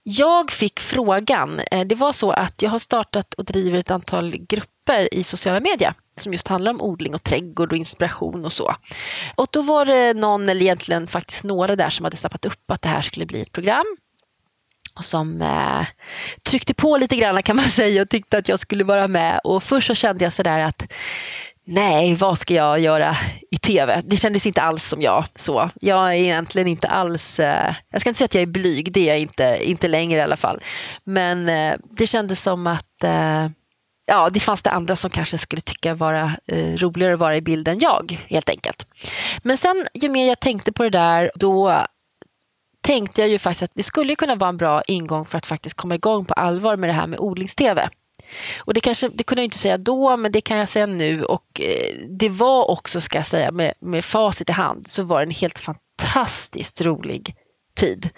jag fick frågan. Eh, det var så att jag har startat och driver ett antal grupper i sociala medier som just handlar om odling och trädgård och inspiration och så. Och då var det någon, eller egentligen faktiskt några där som hade snappat upp att det här skulle bli ett program och som eh, tryckte på lite grann kan man [laughs] säga och tyckte att jag skulle vara med. Och först så kände jag sådär att nej, vad ska jag göra i tv? Det kändes inte alls som jag. så. Jag är egentligen inte alls, eh, jag ska inte säga att jag är blyg, det är jag inte, inte längre i alla fall. Men eh, det kändes som att eh, ja, det fanns det andra som kanske skulle tycka vara eh, roligare att vara i bild än jag, helt enkelt. Men sen ju mer jag tänkte på det där, då tänkte jag ju faktiskt att det skulle kunna vara en bra ingång för att faktiskt komma igång på allvar med det här med odlings-tv. Och det, kanske, det kunde jag inte säga då, men det kan jag säga nu. Och eh, det var också, ska jag säga, med, med facit i hand, så var det en helt fantastiskt rolig tid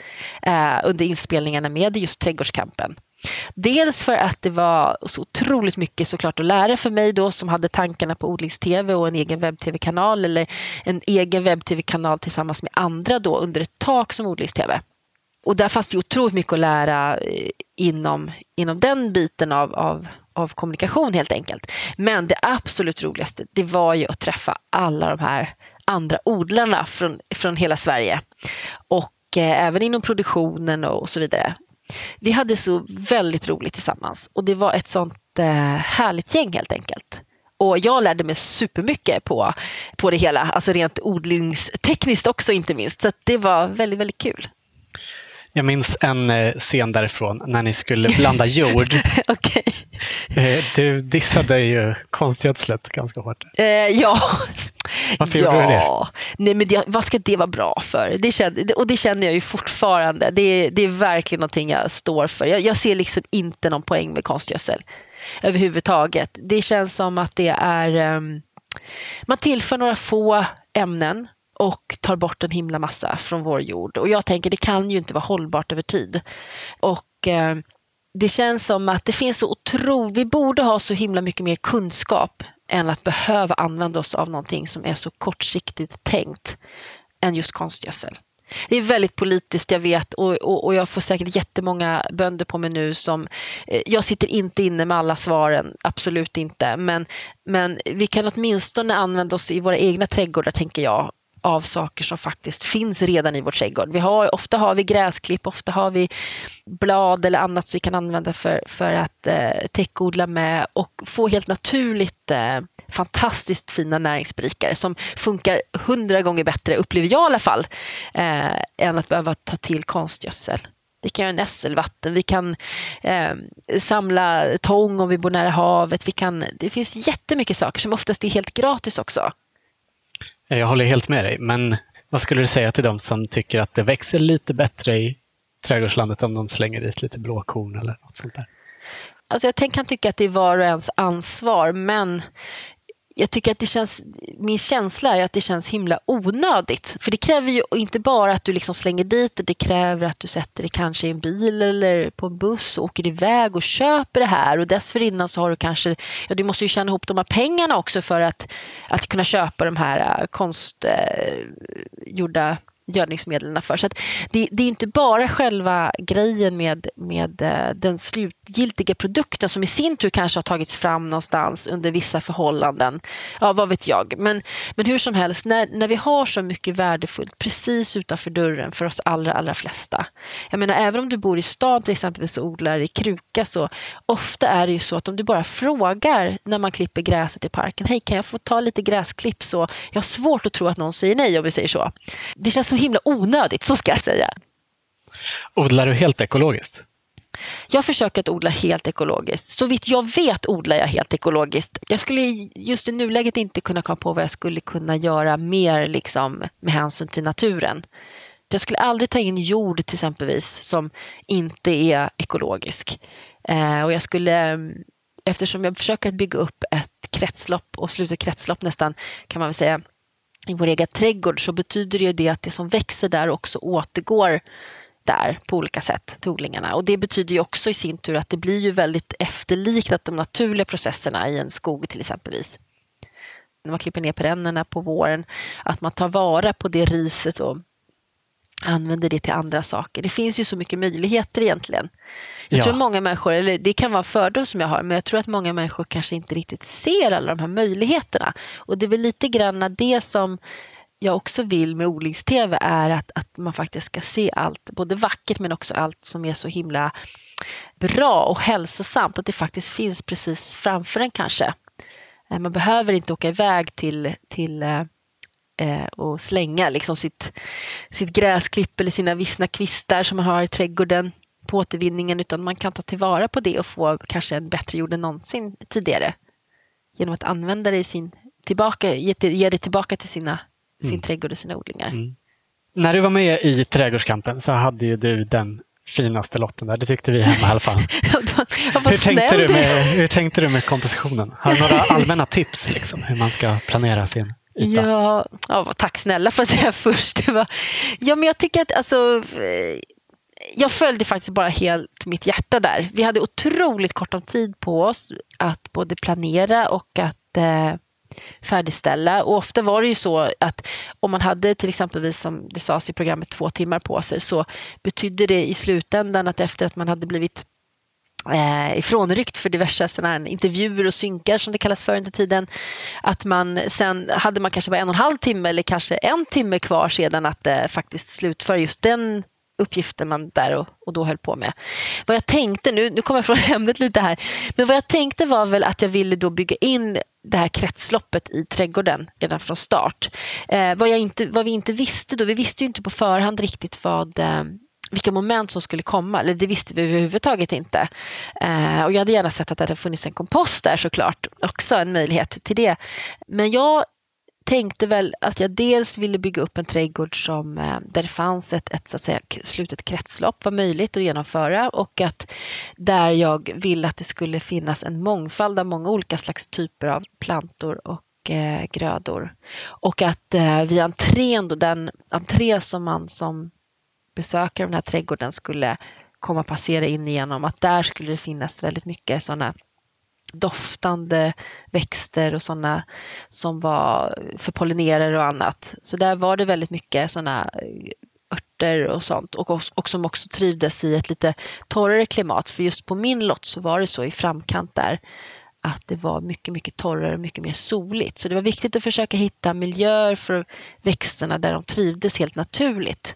eh, under inspelningarna med just Trädgårdskampen. Dels för att det var så otroligt mycket såklart att lära för mig då som hade tankarna på odlings-tv och en egen webb-tv-kanal eller en egen webb-tv-kanal tillsammans med andra då under ett tak som odlings-tv. Och där fanns det otroligt mycket att lära eh, inom, inom den biten av, av, av kommunikation helt enkelt. Men det absolut roligaste det var ju att träffa alla de här andra odlarna från, från hela Sverige. Och och även inom produktionen och så vidare. Vi hade så väldigt roligt tillsammans och det var ett sånt eh, härligt gäng helt enkelt. Och jag lärde mig supermycket på, på det hela, alltså rent odlingstekniskt också inte minst. Så det var väldigt, väldigt kul. Jag minns en eh, scen därifrån när ni skulle blanda [laughs] jord. okay. Eh, du dissade ju konstgödslet ganska hårt. Eh, ja. Varför ja. gjorde du det? Nej, men det, vad ska det vara bra för? Det känner, och det känner jag ju fortfarande. Det, det är verkligen någonting jag står för. Jag, jag ser liksom inte någon poäng med konstgödsel överhuvudtaget. Det känns som att det är... Um, man tillför några få ämnen och tar bort en himla massa från vår jord. Och jag tänker det kan ju inte vara hållbart över tid. Och eh, det känns som att det finns så otroligt, vi borde ha så himla mycket mer kunskap än att behöva använda oss av någonting som är så kortsiktigt tänkt än just konstgödsel. Det är väldigt politiskt, jag vet, och, och, och, jag får säkert jättemånga bönder på mig nu som... Eh, jag sitter inte inne med alla svaren, absolut inte. Men, men vi kan åtminstone använda oss i våra egna trädgårdar, tänker jag, av saker som faktiskt finns redan i vår trädgård. Vi har, ofta har vi gräsklipp, ofta har vi blad eller annat som vi kan använda för, för att eh, täckodla med och få helt naturligt eh, fantastiskt fina näringsberikare som funkar hundra gånger bättre, upplever jag i alla fall, eh, än att behöva ta till konstgödsel. Vi kan göra nässelvatten, vi kan eh, samla tång om vi bor nära havet. Vi kan, det finns jättemycket saker som oftast är helt gratis också. Jag håller helt med dig, men vad skulle du säga till de som tycker att det växer lite bättre i trädgårdslandet om de slänger dit lite blåkorn eller något sånt där? Alltså jag kan tycka att det är var och ens ansvar, men jag tycker att det känns, min känsla är att det känns himla onödigt. För det kräver ju inte bara att du liksom slänger dit det, det kräver att du sätter det kanske i en bil eller på en buss och åker iväg och köper det här. Och dessförinnan så har du kanske, ja du måste ju tjäna ihop de här pengarna också för att, att kunna köpa de här äh, konstgjorda äh, eh, gödningsmedlen för. Så det, det, är inte bara själva grejen med, med äh, den slut slutgiltiga produkten som i sin tur kanske har tagits fram någonstans under vissa förhållanden. Ja, vad vet jag. Men, men hur som helst, när, när vi har så mycket värdefullt precis utanför dörren för oss allra, allra flesta. Jag menar, även om du bor i stan till exempel och odlar i kruka så ofta är det ju så att om du bara frågar när man klipper gräset i parken, hej kan jag få ta lite gräsklipp så jag har svårt att tro att någon säger nej om vi säger så. Det känns så himla onödigt, så ska jag säga. Odlar du helt ekologiskt? Jag försöker att odla helt ekologiskt. Så vitt jag vet odlar jag helt ekologiskt. Jag skulle just i nuläget inte kunna komma på vad jag skulle kunna göra mer liksom, med hänsyn till naturen. Jag skulle aldrig ta in jord till exempelvis som inte är ekologisk. Eh, och jag skulle, eftersom jag försöker att bygga upp ett kretslopp och sluta kretslopp nästan kan man väl säga i vår egen trädgård så betyder det ju det att det som växer där också återgår där på olika sätt till odlingarna. Och det betyder ju också i sin tur att det blir ju väldigt efterliknat de naturliga processerna i en skog till exempelvis. När man klipper ner perennerna på våren, att man tar vara på det riset och använder det till andra saker. Det finns ju så mycket möjligheter egentligen. Jag ja. tror många människor, eller det kan vara en fördom som jag har, men jag tror att många människor kanske inte riktigt ser alla de här möjligheterna. Och det är väl lite grann det som jag också vill med odlings-tv är att, att man faktiskt ska se allt, både vackert men också allt som är så himla bra och hälsosamt, att det faktiskt finns precis framför en kanske. Eh, man behöver inte åka iväg till, till eh, eh, och slänga liksom sitt, sitt gräsklipp eller sina vissna kvistar som man har i trädgården på återvinningen utan man kan ta tillvara på det och få kanske en bättre jord än någonsin tidigare genom att använda det i sin, tillbaka, ge, ge det tillbaka till sina, sin mm. trädgård och sina odlingar. Mm. När du var med i Trädgårdskampen så hade ju du den finaste lotten där. Det tyckte vi hemma i alla fall. [laughs] hur, tänkte du med, hur tänkte du med kompositionen? Har du några [laughs] allmänna tips liksom, hur man ska planera sin yta? Ja, ja, tack snälla får jag säga [laughs] först. Ja, men jag tycker att alltså, eh, jag följde faktiskt bara helt mitt hjärta där. Vi hade otroligt kort om tid på oss att både planera och att eh, färdigställa. Och ofta var det ju så att om man hade till exempelvis, som det sades i programmet två timmar på sig så betydde det i slutändan att efter att man hade blivit eh, ifrånryckt för diverse såna intervjuer och synkar som det kallas för under tiden. Att man sen hade man kanske bara en och en halv timme eller kanske en timme kvar sedan att eh, faktiskt slutföra just den uppgifter man där och, och, då höll på med. Vad jag tänkte, nu, nu kommer jag från [laughs] ämnet lite här, men vad jag tänkte var väl att jag ville då bygga in det här kretsloppet i trädgården redan från start. Eh, vad, jag inte, vad vi inte visste då, vi visste ju inte på förhand riktigt vad eh, vilka moment som skulle komma, eller det visste vi överhuvudtaget inte. Eh, och jag hade gärna sett att det hade funnits en kompost där såklart, också en möjlighet till det. Men jag tänkte väl att jag dels ville bygga upp en trädgård som, eh, där det fanns ett, ett så att säga, slutet kretslopp var möjligt att genomföra och att där jag ville att det skulle finnas en mångfald av många olika slags typer av plantor och eh, grödor. Och att eh, vid entrén, då, den entré som man som besökare av den här trädgården skulle komma passera in igenom, att där skulle det finnas väldigt mycket sådana doftande växter och sådana som var för pollinerare och annat. Så där var det väldigt mycket sådana eh, örter och sånt och, och som också trivdes i ett lite torrare klimat. För just på min lott så var det så i framkant där att det var mycket, mycket torrare och mycket mer soligt. Så det var viktigt att försöka hitta miljöer för växterna där de trivdes helt naturligt.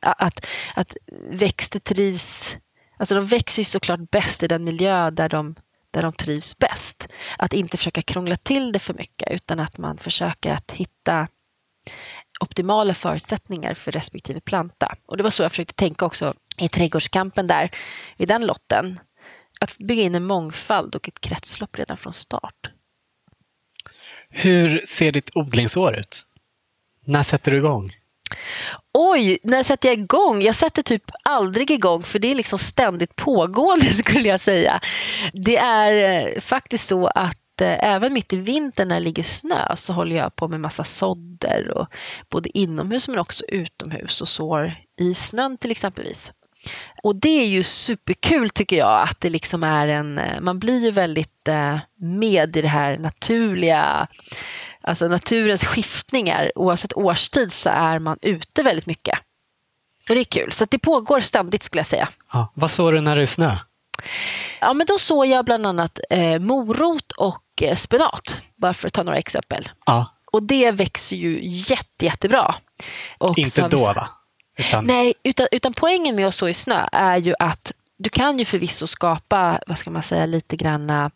Att, att växter trivs, alltså de växer ju såklart bäst i den miljö där de där de trivs bäst. Att inte försöka krångla till det för mycket utan att man försöker att hitta optimala förutsättningar för respektive planta. Och det var så jag försökte tänka också i trädgårdskampen där, vid den lotten. Att bygga in en mångfald och ett kretslopp redan från start. Hur ser ditt odlingsår ut? När sätter du igång? Oj, när sätter jag igång? Jag sätter typ aldrig igång för det är liksom ständigt pågående [laughs] skulle jag säga. Det är eh, faktiskt så att eh, även mitt i vintern när det ligger snö så håller jag på med massa sådder och både inomhus men också utomhus och sår i snön till exempelvis. Och det är ju superkul tycker jag att det liksom är en, eh, man blir ju väldigt med i det här naturliga alltså naturens skiftningar, oavsett årstid så är man ute väldigt mycket. Och det är kul, så det pågår ständigt skulle jag säga. Ja, vad såg du när det är snö? Ja, men då såg jag bland annat eh, morot och eh, spenat, bara för att ta några exempel. Ja. Och det växer ju jätte, jättebra. Och Inte då va? Utan... Nej, utan, utan poängen med att så i snö är ju att du kan ju förvisso skapa, vad ska man säga, lite granna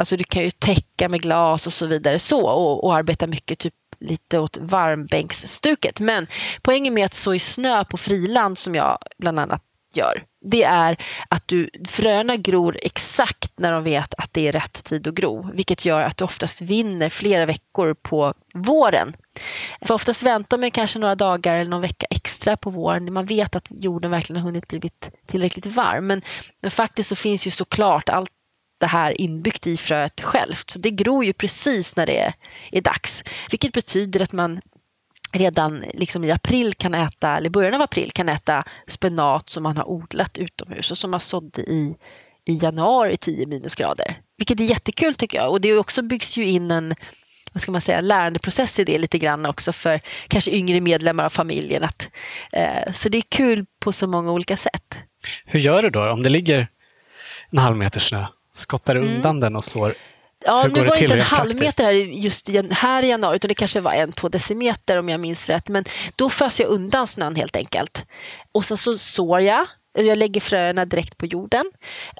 Alltså du kan ju täcka med glas och så vidare så och, och arbeta mycket typ lite åt varmbänksstuket. Men poängen med att så i snö på friland som jag bland annat gör, det är att du, fröna gror exakt när de vet att det är rätt tid att gro, vilket gör att du oftast vinner flera veckor på våren. För oftast väntar man kanske några dagar eller någon vecka extra på våren. Man vet att jorden verkligen har hunnit blivit tillräckligt varm. Men, men faktiskt så finns ju såklart allt det här inbyggt i fröet självt. Så det gror ju precis när det är, är dags. Vilket betyder att man redan liksom i april kan äta, eller början av april kan äta spenat som man har odlat utomhus och som man sådde i, i januari 10 minusgrader. Vilket är jättekul tycker jag. Och det också byggs ju in en vad ska man säga, lärandeprocess i det lite grann också för kanske yngre medlemmar av familjen. Att, eh, så det är kul på så många olika sätt. Hur gör du då om det ligger en halv meter snö? Skottar mm. undan den och sår? Ja, nu var det inte en halv meter här just här i januari, utan det kanske var en, två decimeter om jag minns rätt. Men då fös jag undan snön helt enkelt. Och sen så sår jag. Jag lägger fröerna direkt på jorden.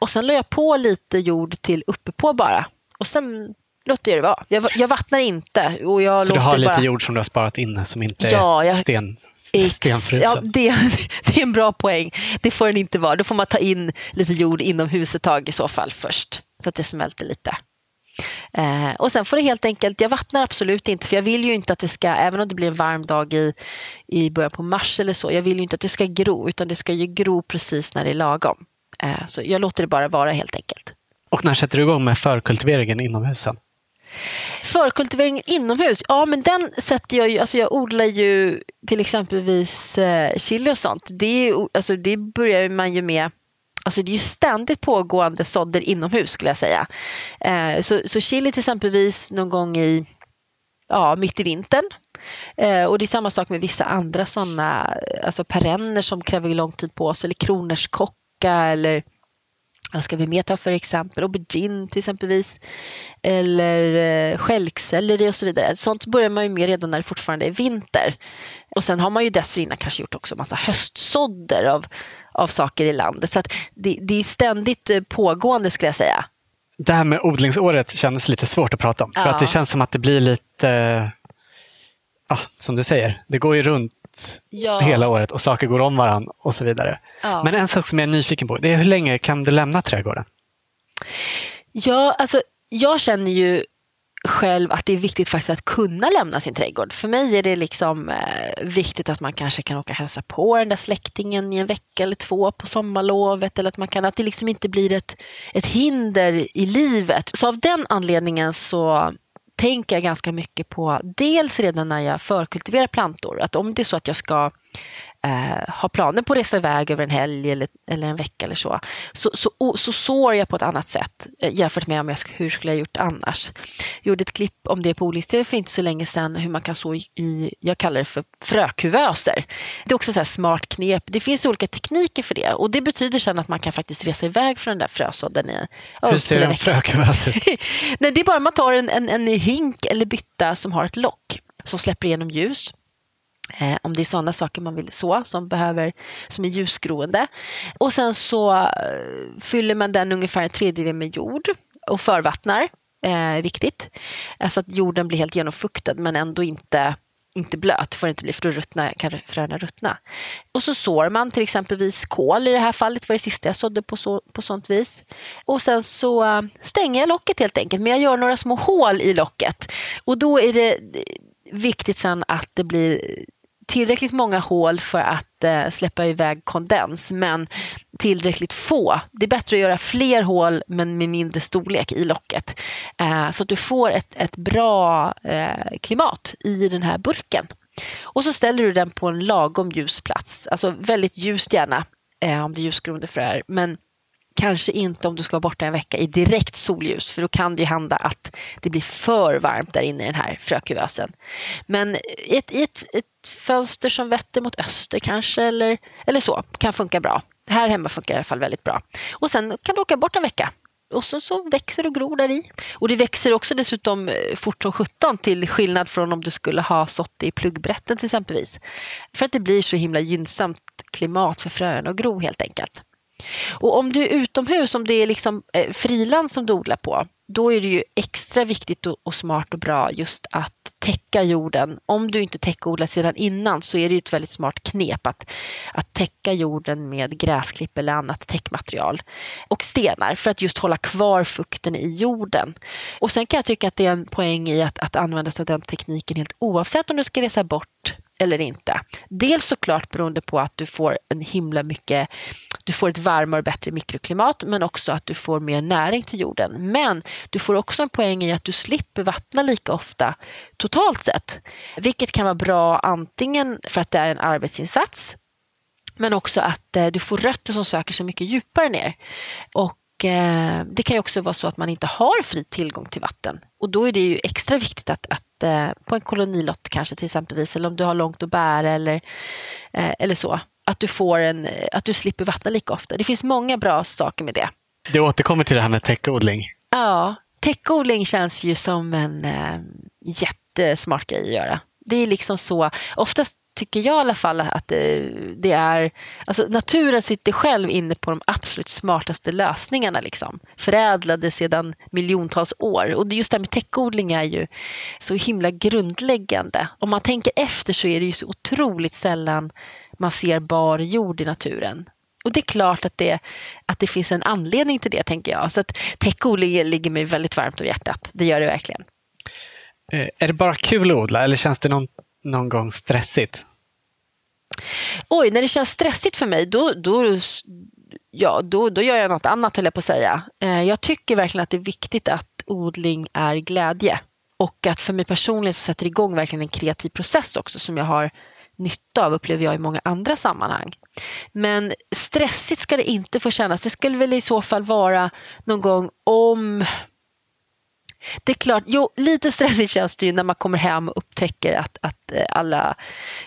Och sen la jag på lite jord till uppe på bara. Och sen låter jag det vara. Jag, jag vattnar inte. Och jag så du har lite bara... jord som du har sparat inne som inte ja, är jag... sten? Stenfrusen. Ja, det, [laughs] det, är en bra poäng. Det får den inte vara. Då får man ta in lite jord inomhus ett tag i så fall först. Så att det smälter lite. Eh, och sen får det helt enkelt, jag vattnar absolut inte för jag vill ju inte att det ska, även om det blir en varm dag i, i början på mars eller så, jag vill ju inte att det ska gro utan det ska ju gro precis när det är lagom. Eh, så jag låter det bara vara helt enkelt. Och när sätter du igång med förkultiveringen inomhus sen? Förkultivering inomhus, ja men den sätter jag ju, alltså jag odlar ju till exempelvis eh, chili och sånt. Det, alltså det börjar man ju med Alltså det är ju ständigt pågående sådder inomhus skulle jag säga. Eh, så, så chili till exempelvis någon gång i ja, mitt i vintern. Eh, och det är samma sak med vissa andra sådana alltså perenner som kräver lång tid på sig, eller kronärtskocka eller vad ska vi mer ta för exempel? Aubergine till exempelvis. Eller eh, stjälkselleri och så vidare. Sånt börjar man ju med redan när det fortfarande är vinter. Och sen har man ju dessförinnan kanske gjort också massa höstsådder av, av saker i landet. Så det, det, är ständigt eh, pågående skulle jag säga. Det här med odlingsåret kändes lite svårt att prata om. För ja. att det känns som att det blir lite, ja, som du säger, det går ju runt ja. hela året och saker går om varandra och så vidare. Ja. Men en sak som jag är nyfiken på, det är hur länge kan du lämna trädgården? Ja, alltså jag känner ju själv att det är viktigt faktiskt att kunna lämna sin trädgård. För mig är det liksom eh, viktigt att man kanske kan åka och hälsa på den där släktingen i en vecka eller två på sommarlovet. Eller att, man kan, att det liksom inte blir ett, ett hinder i livet. Så av den anledningen så tänker jag ganska mycket på dels redan när jag förkultiverar plantor. Att om det är så att jag ska eh, har planer på att resa iväg över en helg eller, eller en vecka eller så, så, så, så sår jag på ett annat sätt eh, jämfört med om jag, hur skulle jag gjort annars. Jag gjorde ett klipp om det på Odlingstv för inte så länge sedan, hur man kan så i, jag kallar det för frökuvöser. Det är också så smart knep. Det finns olika tekniker för det och det betyder sen att man kan faktiskt resa iväg från den där frösådden. I, hur ser en frökuvös ut? [laughs] Nej, det är bara man tar en, en, en hink eller bytta som har ett lock som släpper igenom ljus. Eh, om det är sådana saker man vill så, som, behöver, som är ljusgroende. Och sen så eh, fyller man den ungefär en tredjedel med jord och förvattnar. Eh, viktigt. Så att jorden blir helt genomfuktad men ändå inte inte blöt, får inte bli för då ruttna, kan fröna ruttna. Och så sår man till exempelvis kål i det här fallet, var det sista jag sådde på, så, på sånt vis. Och sen så eh, stänger jag locket helt enkelt, men jag gör några små hål i locket. Och då är det eh, viktigt sen att det blir tillräckligt många hål för att eh, släppa iväg kondens, men tillräckligt få. Det är bättre att göra fler hål men med mindre storlek i locket. Eh, så att du får ett, ett bra eh, klimat i den här burken. Och så ställer du den på en lagom ljus plats, alltså väldigt ljust gärna eh, om det är ljusgroende fröer. Men Kanske inte om du ska vara borta en vecka i direkt solljus för då kan det ju hända att det blir för varmt där inne i den här frökuvösen. Men i ett, i ett, ett fönster som vetter mot öster kanske eller, eller så kan funka bra. Här hemma funkar det i alla fall väldigt bra. Och sen kan du åka bort en vecka och sen så växer och gror där i. Och det växer också dessutom eh, fort som 17 till skillnad från om du skulle ha sått det i pluggbrätten till exempelvis. För att det blir så himla gynnsamt klimat för fröerna att gro helt enkelt. Och om du är utomhus, om det är liksom eh, friland som du odlar på, då är det ju extra viktigt och, och, smart och bra just att täcka jorden. Om du inte täckodlar sedan innan så är det ett väldigt smart knep att, att täcka jorden med gräsklipp eller annat täckmaterial och stenar för att just hålla kvar fukten i jorden. Och sen kan jag tycka att det är en poäng i att, att använda sig av den tekniken helt oavsett om du ska resa bort eller inte. Dels såklart beroende på att du får en himla mycket, du får ett varmare och bättre mikroklimat men också att du får mer näring till jorden. Men du får också en poäng i att du slipper vattna lika ofta totalt sett. Vilket kan vara bra antingen för att det är en arbetsinsats men också att eh, du får rötter som söker sig mycket djupare ner. Och det kan ju också vara så att man inte har fri tillgång till vatten. Och då är det ju extra viktigt att, att eh, på en kolonilott kanske till exempelvis, eller om du har långt att bära eller, eller så, att du, får en, att du slipper vattna lika ofta. Det finns många bra saker med det. Du återkommer till det här med täckodling. Ja, täckodling känns ju som en eh, jättesmart grej att göra. Det är liksom så, oftast tycker jag i alla fall att det, det, är... Alltså naturen sitter själv inne på de absolut smartaste lösningarna. Liksom. Förädlade sedan miljontals år. Och just det här med täckodling är ju så himla grundläggande. Om man tänker efter så är det ju så otroligt sällan man ser bar jord i naturen. Och det är klart att det, att det finns en anledning till det, tänker jag. Så att täckodling ligger mig väldigt varmt om hjärtat. Det gör det verkligen. Eh, är det bara kul att odla eller känns det någon, någon gång stressigt? Oj, när det känns stressigt för mig, då, då, ja, då, då gör jag något annat, höll jag på att säga. Eh, jag tycker verkligen att det är viktigt att odling är glädje. Och att för mig personligen så sätter det igång verkligen en kreativ process också som jag har nytta av, upplever jag i många andra sammanhang. Men stressigt ska det inte få kännas. Det skulle väl i så fall vara någon gång om det är klart, jo, lite stressigt känns det ju när man kommer hem och upptäcker att, att eh, alla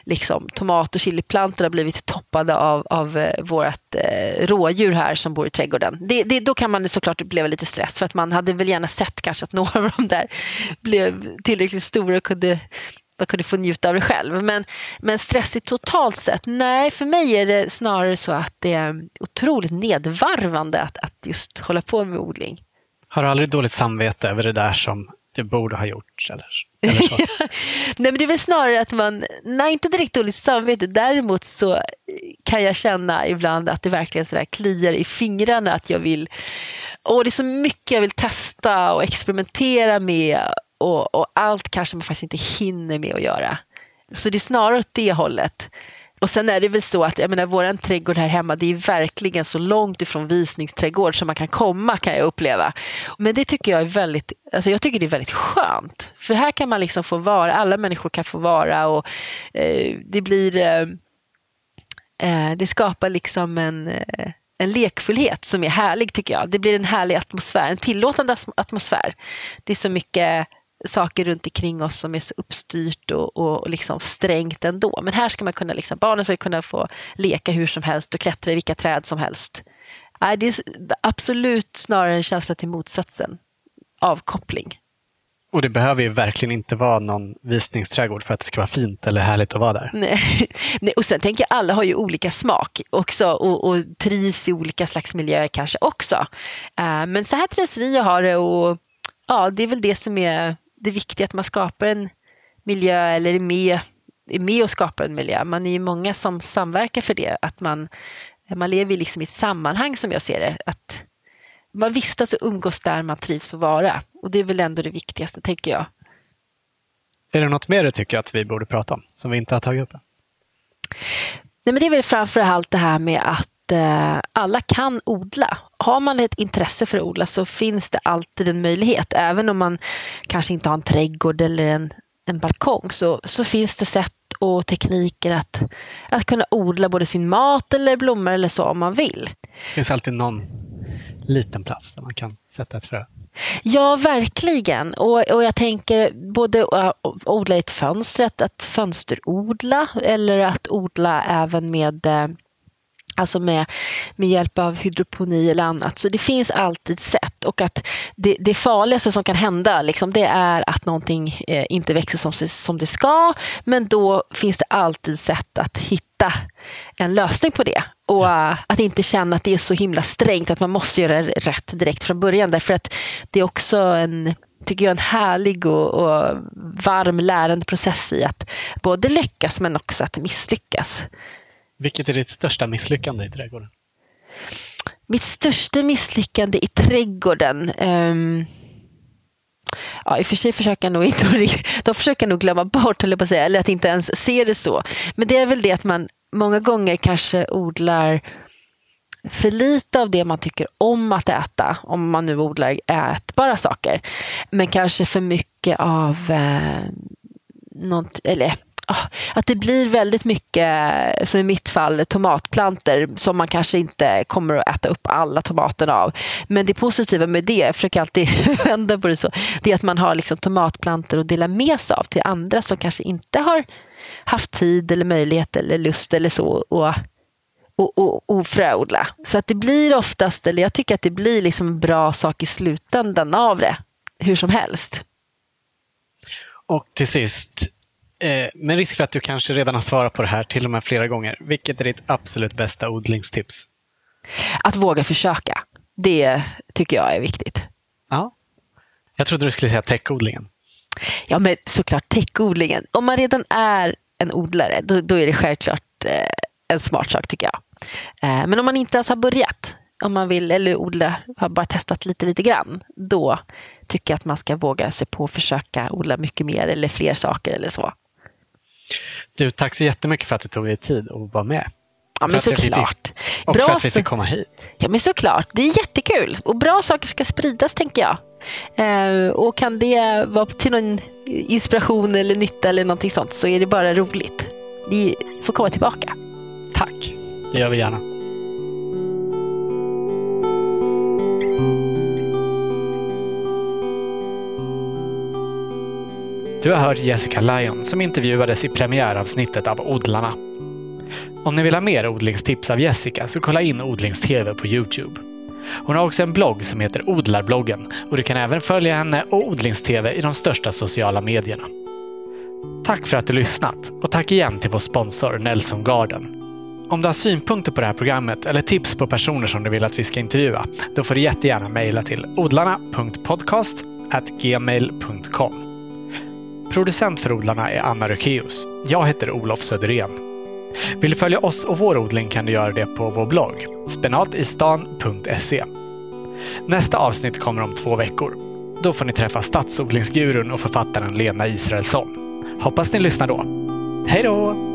liksom, tomat och chiliplantor har blivit toppade av, av eh, vårt eh, rådjur här som bor i trädgården. Det, det, då kan man såklart uppleva lite stress för att man hade väl gärna sett kanske att [laughs] några av de där blev tillräckligt stora och kunde man kunde få njuta av det själv. Men, men stressigt totalt sett? Nej, för mig är det snarare så att det är otroligt nedvarvande att, att just hålla på med odling. Har du aldrig dåligt samvete över det där som du borde ha gjort? Eller, eller så? [laughs] nej, men det är väl snarare att man, nej inte direkt dåligt samvete, däremot så kan jag känna ibland att det verkligen så kliar i fingrarna att jag vill, och det är så mycket jag vill testa och experimentera med och, och allt kanske man faktiskt inte hinner med att göra. Så det är snarare åt det hållet. Och sen är det väl så att jag menar, vår trädgård här hemma, det är verkligen så långt ifrån visningsträdgård som man kan komma kan jag uppleva. Men det tycker jag är väldigt, alltså jag tycker det är väldigt skönt. För här kan man liksom få vara, alla människor kan få vara och eh, det blir, eh, eh det skapar liksom en eh, en lekfullhet som är härlig tycker jag. Det blir en härlig atmosfär, en tillåtande atmosfär. Det är så mycket saker runt omkring oss som är så uppstyrt och, och, liksom strängt ändå. Men här ska man kunna, liksom, barnen ska kunna få leka hur som helst och klättra i vilka träd som helst. Nej, det är absolut snarare en känsla till motsatsen. Avkoppling. Och det behöver ju verkligen inte vara någon visningsträdgård för att det ska vara fint eller härligt att vara där. Nej. [laughs] Nej och sen tänker jag, alla har ju olika smak också och, och trivs i olika slags miljöer kanske också. Uh, men så här trivs vi och har det och ja, det är väl det som är det viktiga att man skapar en miljö eller är med, är med och skapar en miljö. Man är ju många som samverkar för det. Att man, man lever liksom i ett sammanhang som jag ser det. Att man vistas och umgås där man trivs att vara. Och det är väl ändå det viktigaste, tänker jag. Är det något mer du tycker att vi borde prata om, som vi inte har tagit upp? Nej, men det är väl framför allt det här med att alla kan odla. Har man ett intresse för att odla så finns det alltid en möjlighet. Även om man kanske inte har en trädgård eller en, en balkong så, så finns det sätt och tekniker att, att kunna odla både sin mat eller blommor eller så om man vill. Det finns alltid någon liten plats där man kan sätta ett frö. Ja, verkligen. Och, och jag tänker både att odla i ett fönster, att, att fönsterodla eller att odla även med eh, Alltså med, med hjälp av hydroponi eller annat. Så det finns alltid sätt. Och att det, det farligaste som kan hända liksom, det är att någonting eh, inte växer som, som det ska. Men då finns det alltid sätt att hitta en lösning på det. Och uh, att inte känna att det är så himla strängt att man måste göra rätt direkt från början. Därför att det är också en tycker jag, en härlig och, och varm lärandeprocess i att både lyckas men också att misslyckas. Vilket är ditt största misslyckande i trädgården? Mitt största misslyckande i trädgården? Um, ja, i och för sig försöker nog inte, [laughs] de försöker nog glömma bort, eller, på att säga, eller att inte ens se det så. Men det är väl det att man många gånger kanske odlar för lite av det man tycker om att äta, om man nu odlar ätbara saker. Men kanske för mycket av eh, något, eller Ah, att det blir väldigt mycket, som i mitt fall, tomatplanter som man kanske inte kommer att äta upp alla tomaterna av. Men det positiva med det, jag försöker alltid [laughs] vända på det så, det är att man har liksom tomatplanter att dela med sig av till andra som kanske inte har haft tid eller möjlighet eller lust eller så och, och, och, och fröodla. Så att det blir oftast, eller jag tycker att det blir liksom en bra sak i slutändan av det, hur som helst. Och till sist, Eh, med risk för att du kanske redan har svarat på det här till och med flera gånger. Vilket är ditt absolut bästa odlingstips? Att våga försöka. Det tycker jag är viktigt. Ja. Jag trodde du skulle säga täckodlingen. Ja, men såklart täckodlingen. Om man redan är en odlare, då, då är det självklart eh, en smart sak tycker jag. Eh, men om man inte ens har börjat, om man vill eller odla, har bara testat lite, lite grann, då tycker jag att man ska våga sig på att försöka odla mycket mer eller fler saker eller så. Du, tack så jättemycket för att du tog dig tid att vara med. Ja, men såklart. Och bra för att vi fick komma hit. Ja, men såklart. Det är jättekul. Och bra saker ska spridas, tänker jag. Eh, och kan det vara till någon inspiration eller nytta eller någonting sånt så är det bara roligt. Vi får komma tillbaka. Tack. Det gör vi gärna. Du har hört Jessica Lyon som intervjuades i premiäravsnittet av Odlarna. Om ni vill ha mer odlingstips av Jessica så kolla in Odlingstv på Youtube. Hon har också en blogg som heter Odlarbloggen och du kan även följa henne och Odlingstv i de största sociala medierna. Tack för att du lyssnat och tack igen till vår sponsor Nelson Garden. Om du har synpunkter på det här programmet eller tips på personer som du vill att vi ska intervjua, då får du jättegärna mejla till odlarna.podcast@gmail.com. Producent för odlarna är Anna Rökeus. Jag heter Olof Söderén. Vill du följa oss och vår odling kan du göra det på vår blogg, spenatistan.se. Nästa avsnitt kommer om två veckor. Då får ni träffa stadsodlingsgurun och författaren Lena Israelsson. Hoppas ni lyssnar då. Hej då!